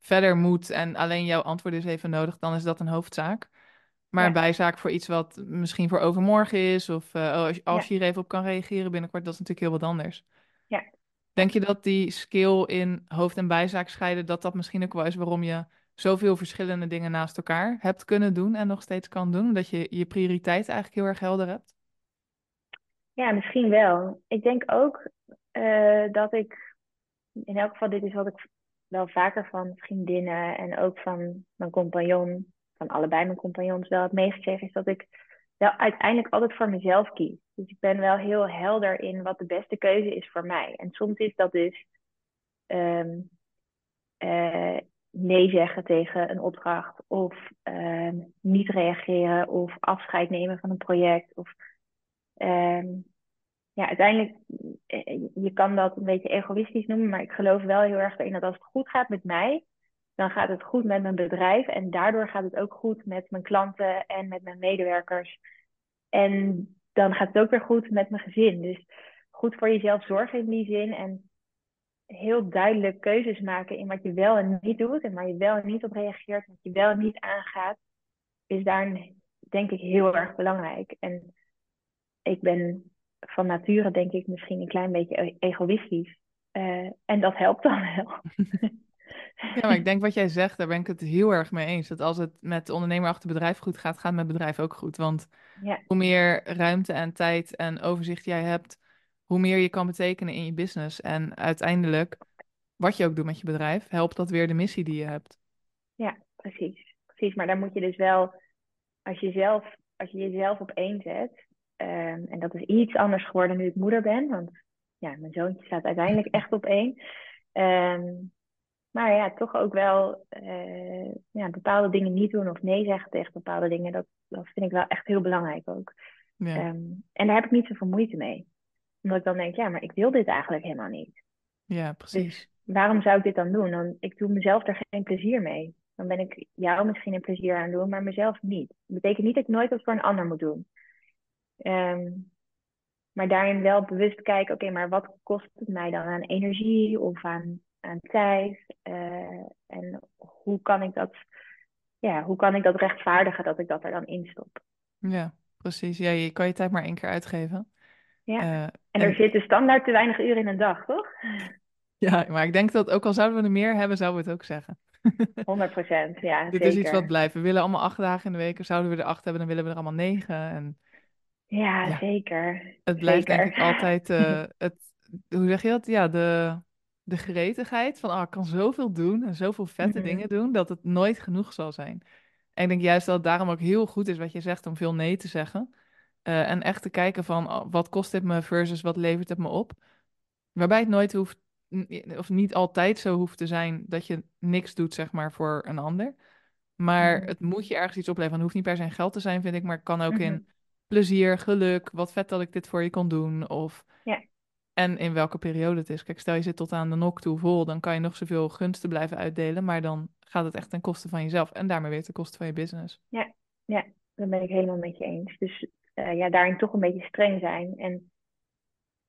verder moet en alleen jouw antwoord is even nodig, dan is dat een hoofdzaak. Maar ja. een bijzaak voor iets wat misschien voor overmorgen is, of uh, als, als ja. je hier even op kan reageren binnenkort, dat is natuurlijk heel wat anders. Ja. Denk je dat die skill in hoofd- en bijzaak scheiden, dat dat misschien ook wel is waarom je zoveel verschillende dingen naast elkaar hebt kunnen doen en nog steeds kan doen? Dat je je prioriteit eigenlijk heel erg helder hebt? Ja, misschien wel. Ik denk ook uh, dat ik, in elk geval dit is wat ik wel vaker van vriendinnen en ook van mijn compagnon, van allebei mijn compagnons wel heb meegekregen, is dat ik wel uiteindelijk altijd voor mezelf kies. Dus ik ben wel heel helder in wat de beste keuze is voor mij. En soms is dat dus um, uh, nee zeggen tegen een opdracht of uh, niet reageren of afscheid nemen van een project. Of, um, ja, uiteindelijk, je kan dat een beetje egoïstisch noemen, maar ik geloof wel heel erg erin dat als het goed gaat met mij, dan gaat het goed met mijn bedrijf en daardoor gaat het ook goed met mijn klanten en met mijn medewerkers. En dan gaat het ook weer goed met mijn gezin. Dus goed voor jezelf zorgen in die zin en heel duidelijk keuzes maken in wat je wel en niet doet en waar je wel en niet op reageert, wat je wel en niet aangaat, is daar denk ik heel erg belangrijk. En ik ben van nature denk ik misschien een klein beetje egoïstisch. Uh, en dat helpt dan wel. [laughs] Ja, maar ik denk wat jij zegt, daar ben ik het heel erg mee eens. Dat als het met de ondernemer achter bedrijf goed gaat, gaat het met bedrijf ook goed. Want ja. hoe meer ruimte en tijd en overzicht jij hebt, hoe meer je kan betekenen in je business. En uiteindelijk, wat je ook doet met je bedrijf, helpt dat weer de missie die je hebt. Ja, precies. Precies, maar daar moet je dus wel, als je, zelf, als je jezelf op één zet, um, en dat is iets anders geworden nu ik moeder ben, want ja, mijn zoontje staat uiteindelijk [laughs] echt op één. Um, maar ja, toch ook wel uh, ja, bepaalde dingen niet doen of nee zeggen tegen bepaalde dingen. Dat, dat vind ik wel echt heel belangrijk ook. Ja. Um, en daar heb ik niet zoveel moeite mee. Omdat ik dan denk, ja, maar ik wil dit eigenlijk helemaal niet. Ja, precies. Dus waarom zou ik dit dan doen? Dan, ik doe mezelf er geen plezier mee. Dan ben ik jou misschien een plezier aan doen, maar mezelf niet. Dat betekent niet dat ik nooit wat voor een ander moet doen. Um, maar daarin wel bewust kijken, oké, okay, maar wat kost het mij dan aan energie of aan aan tijd. Uh, en hoe kan ik dat, ja, hoe kan ik dat rechtvaardigen dat ik dat er dan instop? Ja, precies. Ja, je kan je tijd maar één keer uitgeven. Ja. Uh, en er en... zitten standaard te weinig uren in een dag, toch? [laughs] Ja, maar ik denk dat ook al zouden we er meer hebben, zouden we het ook zeggen. [laughs] 100 procent, ja. Dit zeker. is iets wat blijft. We willen allemaal acht dagen in de week. Zouden we er acht hebben, dan willen we er allemaal negen. En... Ja, ja, zeker. Het blijft zeker. denk ik altijd uh, [laughs] het, hoe zeg je dat? Ja, de, de gretigheid van, ah, ik kan zoveel doen en zoveel vette Mhm. dingen doen, dat het nooit genoeg zal zijn. En ik denk juist dat het daarom ook heel goed is wat je zegt om veel nee te zeggen. Uh, en echt te kijken van, oh, wat kost dit me versus wat levert het me op. Waarbij het nooit hoeft, of niet altijd zo hoeft te zijn dat je niks doet, zeg maar, voor een ander. Maar Mhm. het moet je ergens iets opleveren. Het hoeft niet per se in geld te zijn, vind ik, maar het kan ook Mhm. in plezier, geluk, wat vet dat ik dit voor je kon doen. Of Ja. en in welke periode het is. Kijk, stel je zit tot aan de nok toe vol, dan kan je nog zoveel gunsten blijven uitdelen, maar dan gaat het echt ten koste van jezelf en daarmee weer ten koste van je business. Ja, ja, dat ben ik helemaal met je eens. Dus uh, ja, daarin toch een beetje streng zijn. En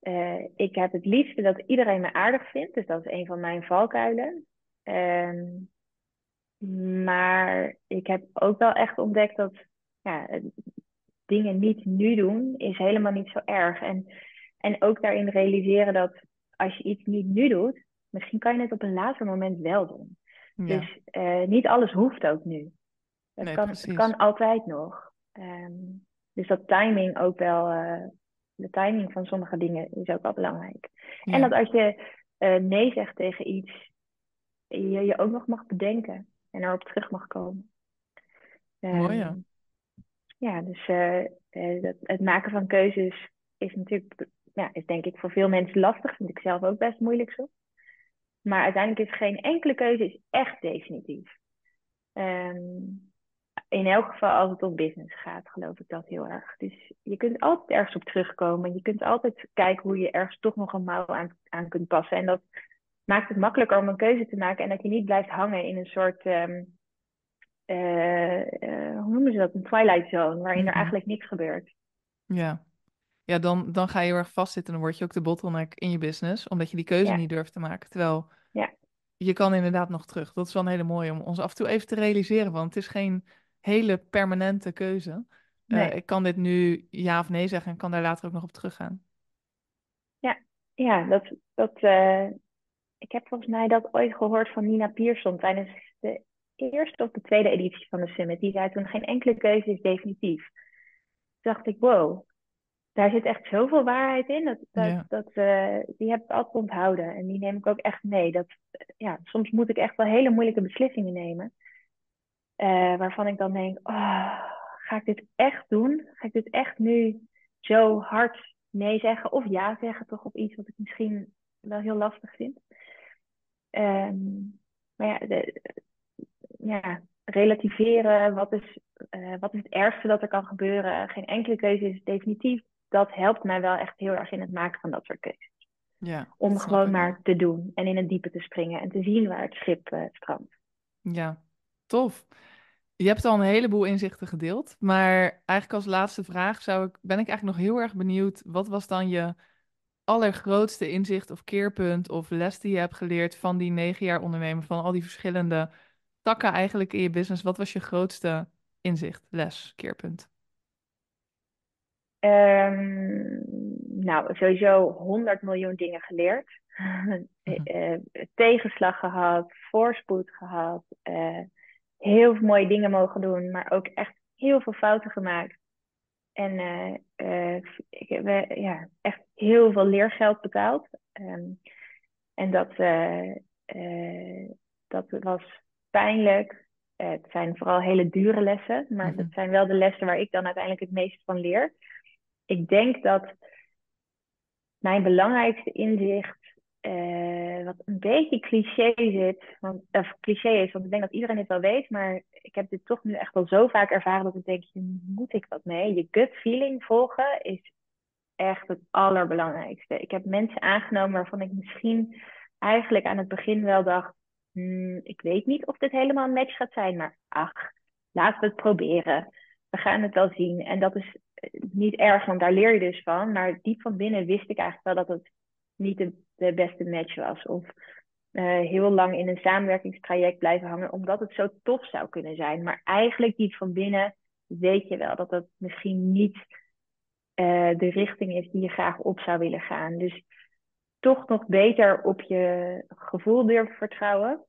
uh, ik heb het liefste dat iedereen me aardig vindt, dus dat is een van mijn valkuilen. Um, maar ik heb ook wel echt ontdekt dat ja, dingen niet nu doen is helemaal niet zo erg. En en ook daarin realiseren dat als je iets niet nu doet, misschien kan je het op een later moment wel doen. Ja. Dus uh, niet alles hoeft ook nu. Het, Nee, kan, het kan altijd nog. Um, dus dat timing ook wel, uh, de timing van sommige dingen is ook wel belangrijk. Ja. En dat als je uh, nee zegt tegen iets, je je ook nog mag bedenken en erop terug mag komen. Mooi, ja. Ehm, ja, dus eh, eh, dat, het maken van keuzes is natuurlijk, ja, is denk ik voor veel mensen lastig. Vind ik zelf ook best moeilijk zo. Maar uiteindelijk is geen enkele keuze is echt definitief. Ehm, in elk geval als het om business gaat, geloof ik dat heel erg. Dus je kunt altijd ergens op terugkomen. Je kunt altijd kijken hoe je ergens toch nog een mouw aan, aan kunt passen. En dat maakt het makkelijker om een keuze te maken en dat je niet blijft hangen in een soort, um, hoe noemen ze dat, een twilight zone, waarin er Mhm. eigenlijk niks gebeurt. Ja. Ja, dan, dan ga je heel erg vastzitten en dan word je ook de bottleneck in je business, omdat je die keuze Ja. niet durft te maken. Terwijl Ja. je kan inderdaad nog terug. Dat is wel een hele mooie om ons af en toe even te realiseren, want het is geen hele permanente keuze. Eh, ik kan dit nu ja of nee zeggen en kan daar later ook nog op teruggaan. Ja, dat, dat, eh, ik heb volgens mij dat ooit gehoord van Nina Pierson tijdens de eerste of de tweede editie van de Summit. Die zei toen, geen enkele keuze is definitief. Toen dacht ik, wow, daar zit echt zoveel waarheid in. Dat, dat, Ja. dat, eh, die heb ik altijd onthouden. En die neem ik ook echt mee. Dat, ja, soms moet ik echt wel hele moeilijke beslissingen nemen. eh, waarvan ik dan denk, oh, ga ik dit echt doen? Ga ik dit echt nu zo hard nee zeggen of ja zeggen toch op iets wat ik misschien wel heel lastig vind? Ehm, maar ja, de, ja, relativeren, wat is, eh, wat is het ergste dat er kan gebeuren? Geen enkele keuze is definitief. Dat helpt mij wel echt heel erg in het maken van dat soort keuzes. Ja, Om gewoon ik maar te doen en in het diepe te springen en te zien waar het schip eh, strandt. Ja, tof. Je hebt al een heleboel inzichten gedeeld, maar eigenlijk als laatste vraag zou ik, ben ik eigenlijk nog heel erg benieuwd, wat was dan je allergrootste inzicht of keerpunt of les die je hebt geleerd van die negen jaar ondernemen, van al die verschillende takken eigenlijk in je business? Wat was je grootste inzicht, les, keerpunt? Ehm, nou, sowieso 100 miljoen dingen geleerd. [laughs] Eh, eh, tegenslag gehad, voorspoed gehad, eh, heel veel mooie dingen mogen doen, maar ook echt heel veel fouten gemaakt. En ik heb ja, echt heel veel leergeld betaald. Ehm, en dat, dat was pijnlijk. Eh, het zijn vooral hele dure lessen, maar Mhm. dat zijn wel de lessen waar ik dan uiteindelijk het meest van leer. Ik denk dat mijn belangrijkste inzicht, eh, wat een beetje cliché zit, want, of cliché is, want ik denk dat iedereen dit wel weet, maar ik heb dit toch nu echt al zo vaak ervaren dat ik denk, moet ik wat mee? Je gut feeling volgen is echt het allerbelangrijkste. Ik heb mensen aangenomen waarvan ik misschien eigenlijk aan het begin wel dacht, hmm, ik weet niet of dit helemaal een match gaat zijn, maar ach, laten we het proberen. We gaan het wel zien. En dat is eh, niet erg, want daar leer je dus van. Maar diep van binnen wist ik eigenlijk wel dat het niet de, beste match was. Of eh, heel lang in een samenwerkingstraject blijven hangen, omdat het zo tof zou kunnen zijn. Maar eigenlijk diep van binnen weet je wel dat dat misschien niet eh, de richting is die je graag op zou willen gaan. Dus toch nog beter op je gevoel durven vertrouwen.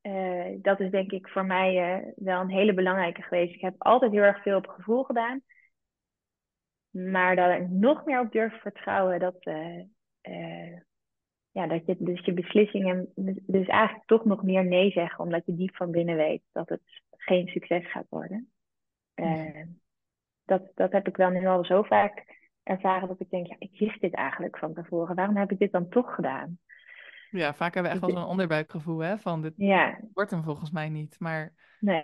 Eh, dat is denk ik voor mij eh, wel een hele belangrijke geweest. Ik heb altijd heel erg veel op gevoel gedaan. Maar dat ik nog meer op durf vertrouwen, dat, eh, ja, dat je dus je beslissingen, dus eigenlijk toch nog meer nee zeggen, omdat je diep van binnen weet dat het geen succes gaat worden. Dat, dat heb ik wel nu al zo vaak ervaren dat ik denk, ja, ik wist dit eigenlijk van tevoren. Waarom heb ik dit dan toch gedaan? Ja, vaak hebben we echt wel zo'n onderbuikgevoel, hè, van dit Ja, wordt hem volgens mij niet, maar nee.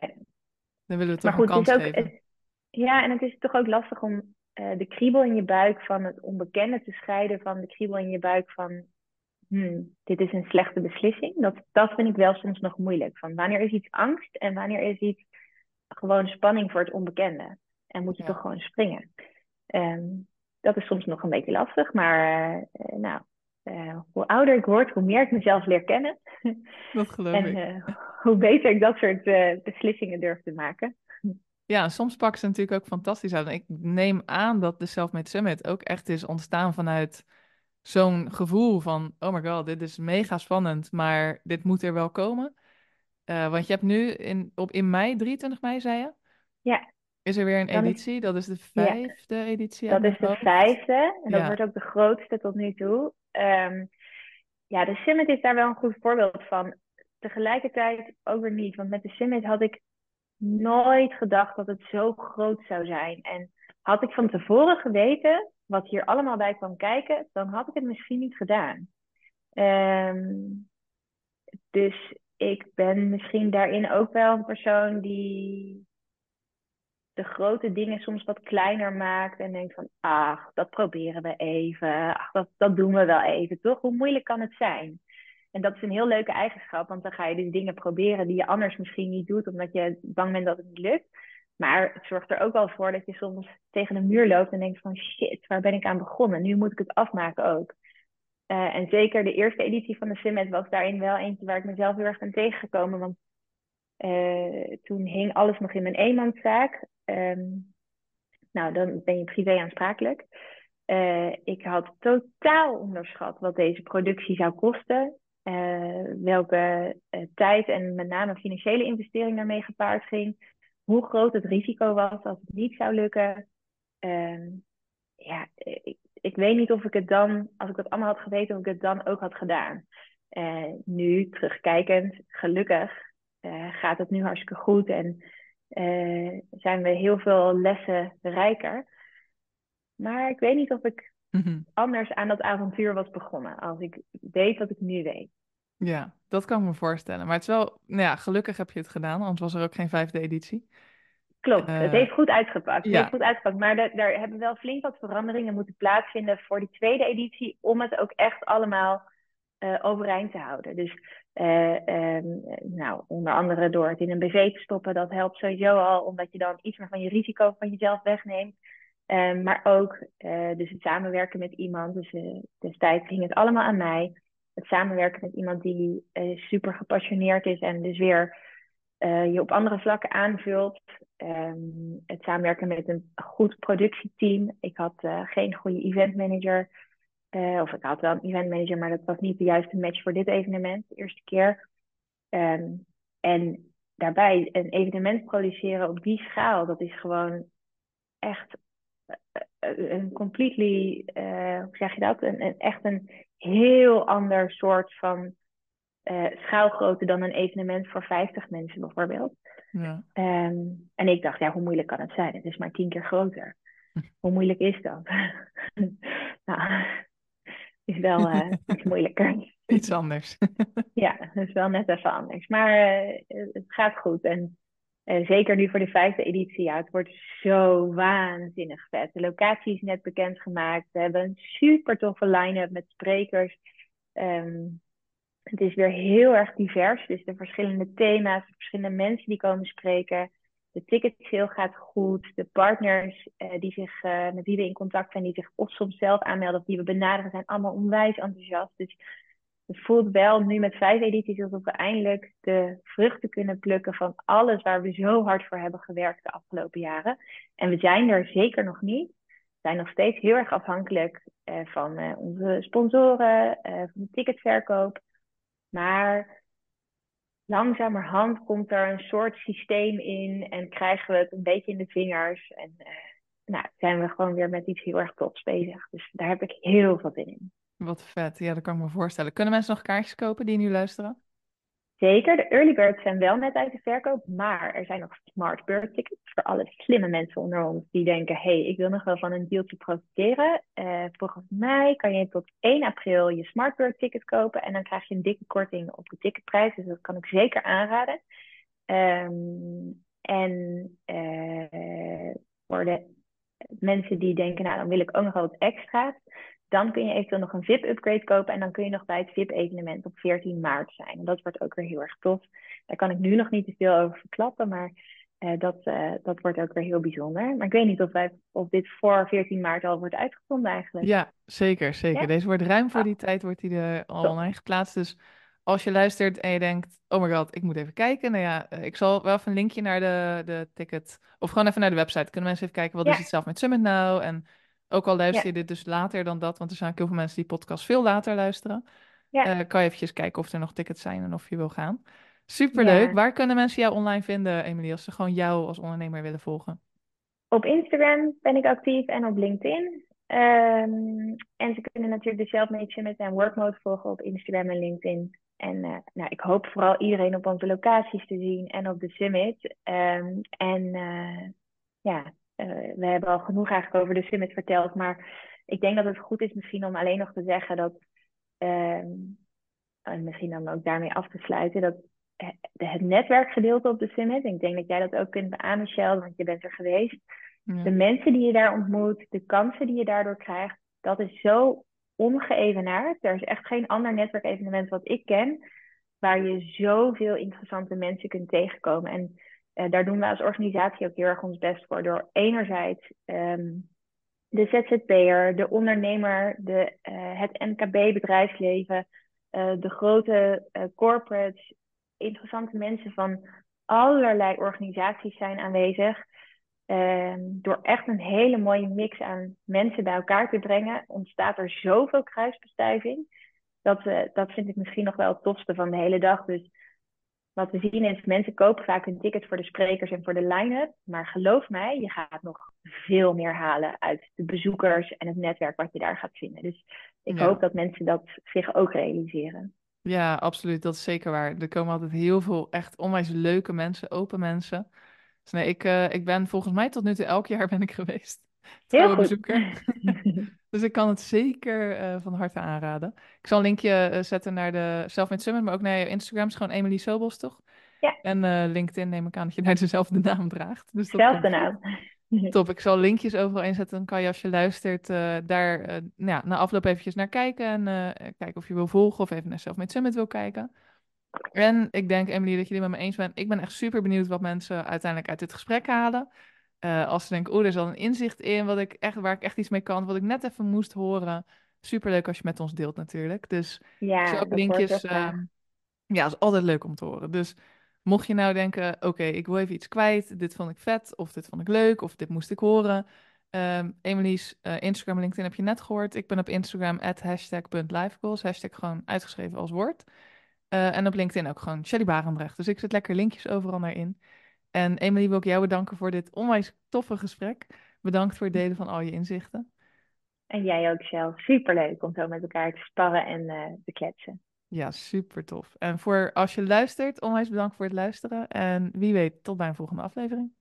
dan willen we Maar toch goed, een het kans is ook, geven. het- ja, en het is toch ook lastig om eh, de kriebel in je buik van het onbekende te scheiden van de kriebel in je buik van, hmm, dit is een slechte beslissing. Dat, dat vind ik wel soms nog moeilijk. Van wanneer is iets angst en wanneer is iets gewoon spanning voor het onbekende? En moet je Ja. toch gewoon springen? Ehm, dat is soms nog een beetje lastig, maar eh, nou, eh, hoe ouder ik word, hoe meer ik mezelf leer kennen. [laughs] Dat geloof en ik. eh, hoe beter ik dat soort beslissingen durf te maken. Ja, soms pakken ze natuurlijk ook fantastisch uit. Ik neem aan dat de Selfmade Summit ook echt is ontstaan vanuit zo'n gevoel van, oh my god, dit is mega spannend, maar dit moet er wel komen. Want je hebt nu in, op, in mei, 23 mei zei je, Ja, is er weer een Dan is- editie. Dat is de Ja. vijfde editie dat is de hoofd. vijfde en dat Ja. wordt ook de grootste tot nu toe. Ehm, ja, de Summit is daar wel een goed voorbeeld van. tegelijkertijd ook weer niet. Want met de Summit had ik nooit gedacht dat het zo groot zou zijn. En had ik van tevoren geweten wat hier allemaal bij kwam kijken, dan had ik het misschien niet gedaan. Ehm, dus ik ben misschien daarin ook wel een persoon die de grote dingen soms wat kleiner maakt en denkt van, ach, dat proberen we even, ach, dat, dat doen we wel even, toch? Hoe moeilijk kan het zijn? En dat is een heel leuke eigenschap, want dan ga je dus dingen proberen die je anders misschien niet doet, omdat je bang bent dat het niet lukt. Maar het zorgt er ook wel voor dat je soms tegen een muur loopt en denkt van shit, waar ben ik aan begonnen? Nu moet ik het afmaken ook. Uh, en zeker de eerste editie van de Summit was daarin wel eentje waar ik mezelf heel erg ben tegengekomen. Want uh, toen hing alles nog in mijn eenmanszaak. Um, nou, dan ben je privé aansprakelijk. Uh, ik had totaal onderschat wat deze productie zou kosten. welke tijd en met name financiële investering daarmee gepaard ging hoe groot het risico was als het niet zou lukken. Uh, ja, ik, ik, weet niet of ik het dan, als ik dat allemaal had geweten, of ik het dan ook had gedaan. Nu, terugkijkend, gelukkig uh, gaat het nu hartstikke goed en eh, zijn we heel veel lessen rijker. Maar ik weet niet of ik mhm. anders aan dat avontuur was begonnen als ik weet wat ik nu weet. Ja, dat kan ik me voorstellen. Maar het is wel, nou ja, gelukkig heb je het gedaan, anders was er ook geen vijfde editie. Klopt, het eh, heeft goed uitgepakt. Het heeft goed uitgepakt. Maar daar hebben wel flink wat veranderingen moeten plaatsvinden voor die tweede editie, om het ook echt allemaal uh, overeind te houden. Dus uh, um, nou, onder andere door het in een BV te stoppen, dat helpt sowieso al, omdat je dan iets meer van je risico van jezelf wegneemt. Um, maar ook dus het samenwerken met iemand. Dus destijds ging het allemaal aan mij het samenwerken met iemand die super gepassioneerd is en dus weer je op andere vlakken aanvult. Um, het samenwerken met een goed productieteam. Ik had geen goede eventmanager. Of ik had wel een eventmanager, maar dat was niet de juiste match voor dit evenement, de eerste keer. Um, en daarbij een evenement produceren op die schaal, dat is gewoon echt een completely, hoe zeg je dat? Een, een, echt een heel ander soort van uh, schaalgrootte dan een evenement voor 50 mensen bijvoorbeeld. Ja. Um, en ik dacht, ja, hoe moeilijk kan het zijn? Het is maar tien keer groter. [laughs] Hoe moeilijk is dat? [laughs] nou, is wel uh, [laughs] iets moeilijker. Iets anders. [laughs] ja, het is wel net even anders. Maar uh, het gaat goed. En zeker nu voor de vijfde editie, ja, het wordt zo waanzinnig vet. De locatie is net bekendgemaakt. We hebben een super toffe line-up met sprekers. Um, het is weer heel erg divers. Dus de verschillende thema's, de verschillende mensen die komen spreken. De ticketsale gaat goed. De partners uh, die zich, uh, met wie we in contact zijn, die zich of soms zelf aanmelden of die we benaderen, zijn allemaal onwijs enthousiast. Dus het voelt wel nu met vijf edities alsof we eindelijk de vruchten kunnen plukken van alles waar we zo hard voor hebben gewerkt de afgelopen jaren. En we zijn er zeker nog niet. We zijn nog steeds heel erg afhankelijk uh, van onze sponsoren, van de ticketverkoop. Maar langzamerhand komt er een soort systeem in en krijgen we het een beetje in de vingers. En uh, nou, zijn we gewoon weer met iets heel erg tofs bezig. Dus daar heb ik heel veel zin in. Wat vet, ja, dat kan ik me voorstellen. Kunnen mensen nog kaartjes kopen die nu luisteren? Zeker, de early birds zijn wel net uit de verkoop, maar er zijn nog smart bird tickets voor alle slimme mensen onder ons die denken, hey, ik wil nog wel van een dealtje profiteren. Uh, volgens mij kan je tot 1 april je smart bird ticket kopen en dan krijg je een dikke korting op de ticketprijs, dus dat kan ik zeker aanraden. Um, en uh, voor de mensen die denken, nou dan wil ik ook nog wat extra's, dan kun je eventueel nog een VIP-upgrade kopen en dan kun je nog bij het VIP-evenement op 14 maart zijn. En dat wordt ook weer heel erg tof. Daar kan ik nu nog niet te veel over verklappen, maar uh, dat, uh, dat wordt ook weer heel bijzonder. Maar ik weet niet of, wij, of dit voor 14 maart al wordt uitgevonden eigenlijk. Ja, zeker, zeker. Deze wordt ruim voor die tijd wordt die er al online geplaatst. Dus als je luistert en je denkt, oh my god, ik moet even kijken. Nou ja, eh, ik zal wel even een linkje naar de, de ticket, of gewoon even naar de website. Kunnen mensen even kijken, wat is het zelf met Summit nou? En ook al luister je dit dus later dan dat, want er zijn ook heel veel mensen die podcast veel later luisteren. Ja. Uh, kan je eventjes kijken of er nog tickets zijn en of je wil gaan. Superleuk. Waar kunnen mensen jou online vinden, Emilie, als ze gewoon jou als ondernemer willen volgen? Op Instagram ben ik actief en op LinkedIn. Um, en ze kunnen natuurlijk de Selfmade Summit en Workmode volgen op Instagram en LinkedIn. en uh, nou, ik hoop vooral iedereen op onze locaties te zien en op de summit. Um, en uh, ja, uh, we hebben al genoeg eigenlijk over de summit verteld. Maar ik denk dat het goed is misschien om alleen nog te zeggen dat. Um, en misschien dan ook daarmee af te sluiten. Dat het netwerkgedeelte op de summit. Ik denk dat jij dat ook kunt beamen, Michelle, want je bent er geweest. Ja. De mensen die je daar ontmoet, de kansen die je daardoor krijgt, dat is zo ongeëvenaard. Er is echt geen ander netwerkevenement wat ik ken waar je zoveel interessante mensen kunt tegenkomen. En uh, daar doen we als organisatie ook heel erg ons best voor. Door enerzijds um, de ZZP'er, de ondernemer, de, uh, het MKB-bedrijfsleven, uh, de grote corporates, interessante mensen van allerlei organisaties zijn aanwezig. Um, door echt een hele mooie mix aan mensen bij elkaar te brengen, ontstaat er zoveel kruisbestuiving. Dat, dat vind ik misschien nog wel het tofste van de hele dag. Dus wat we zien is, mensen kopen vaak een ticket voor de sprekers en voor de line-up. Maar geloof mij, je gaat nog veel meer halen uit de bezoekers en het netwerk wat je daar gaat vinden. Dus ik ja. hoop dat mensen dat zich ook realiseren. Ja, absoluut. Dat is zeker waar. Er komen altijd heel veel echt onwijs leuke mensen, open mensen. Dus nee, ik, uh, ik ben volgens mij tot nu toe elk jaar [laughs] ben ik geweest. Heel bezoeker. [laughs] dus ik kan het zeker uh, van harte aanraden. Ik zal een linkje uh, zetten naar de Selfmade Summit, maar ook naar je Instagram. is gewoon Emily Sobos, toch? Ja. En LinkedIn neem ik aan dat je daar [laughs] dezelfde naam draagt. Dus dat Zelfde naam. [laughs] Top, ik zal linkjes overal inzetten. Dan kan je als je luistert daar nou ja, na afloop eventjes naar kijken. En kijken of je wil volgen of even naar Selfmade Summit wil kijken. En ik denk, Emily, dat je dit met me eens bent. Ik ben echt super benieuwd wat mensen uiteindelijk uit dit gesprek halen. Uh, als ze denken, oh, er is al een inzicht in wat ik echt, waar ik echt iets mee kan, wat ik net even moest horen. Superleuk als je met ons deelt natuurlijk. Dus ja, ook linkjes. Uh, ja, is altijd leuk om te horen. Dus mocht je nou denken, oké, okay, ik wil even iets kwijt. Dit vond ik vet, of dit vond ik leuk, of dit moest ik horen. Um, Emily's uh, Instagram en LinkedIn heb je net gehoord. Ik ben op Instagram at hashtag.lifegoals. Hashtag gewoon uitgeschreven als woord. Uh, en op LinkedIn ook gewoon Shelly Barendrecht. Dus ik zet lekker linkjes overal naar in. En Emily wil ik jou bedanken voor dit onwijs toffe gesprek. Bedankt voor het delen van al je inzichten. En jij ook, Shell. Superleuk om zo met elkaar te sparren en uh, te kletsen. Ja, super tof. En voor als je luistert, onwijs bedankt voor het luisteren. En wie weet, tot bij een volgende aflevering.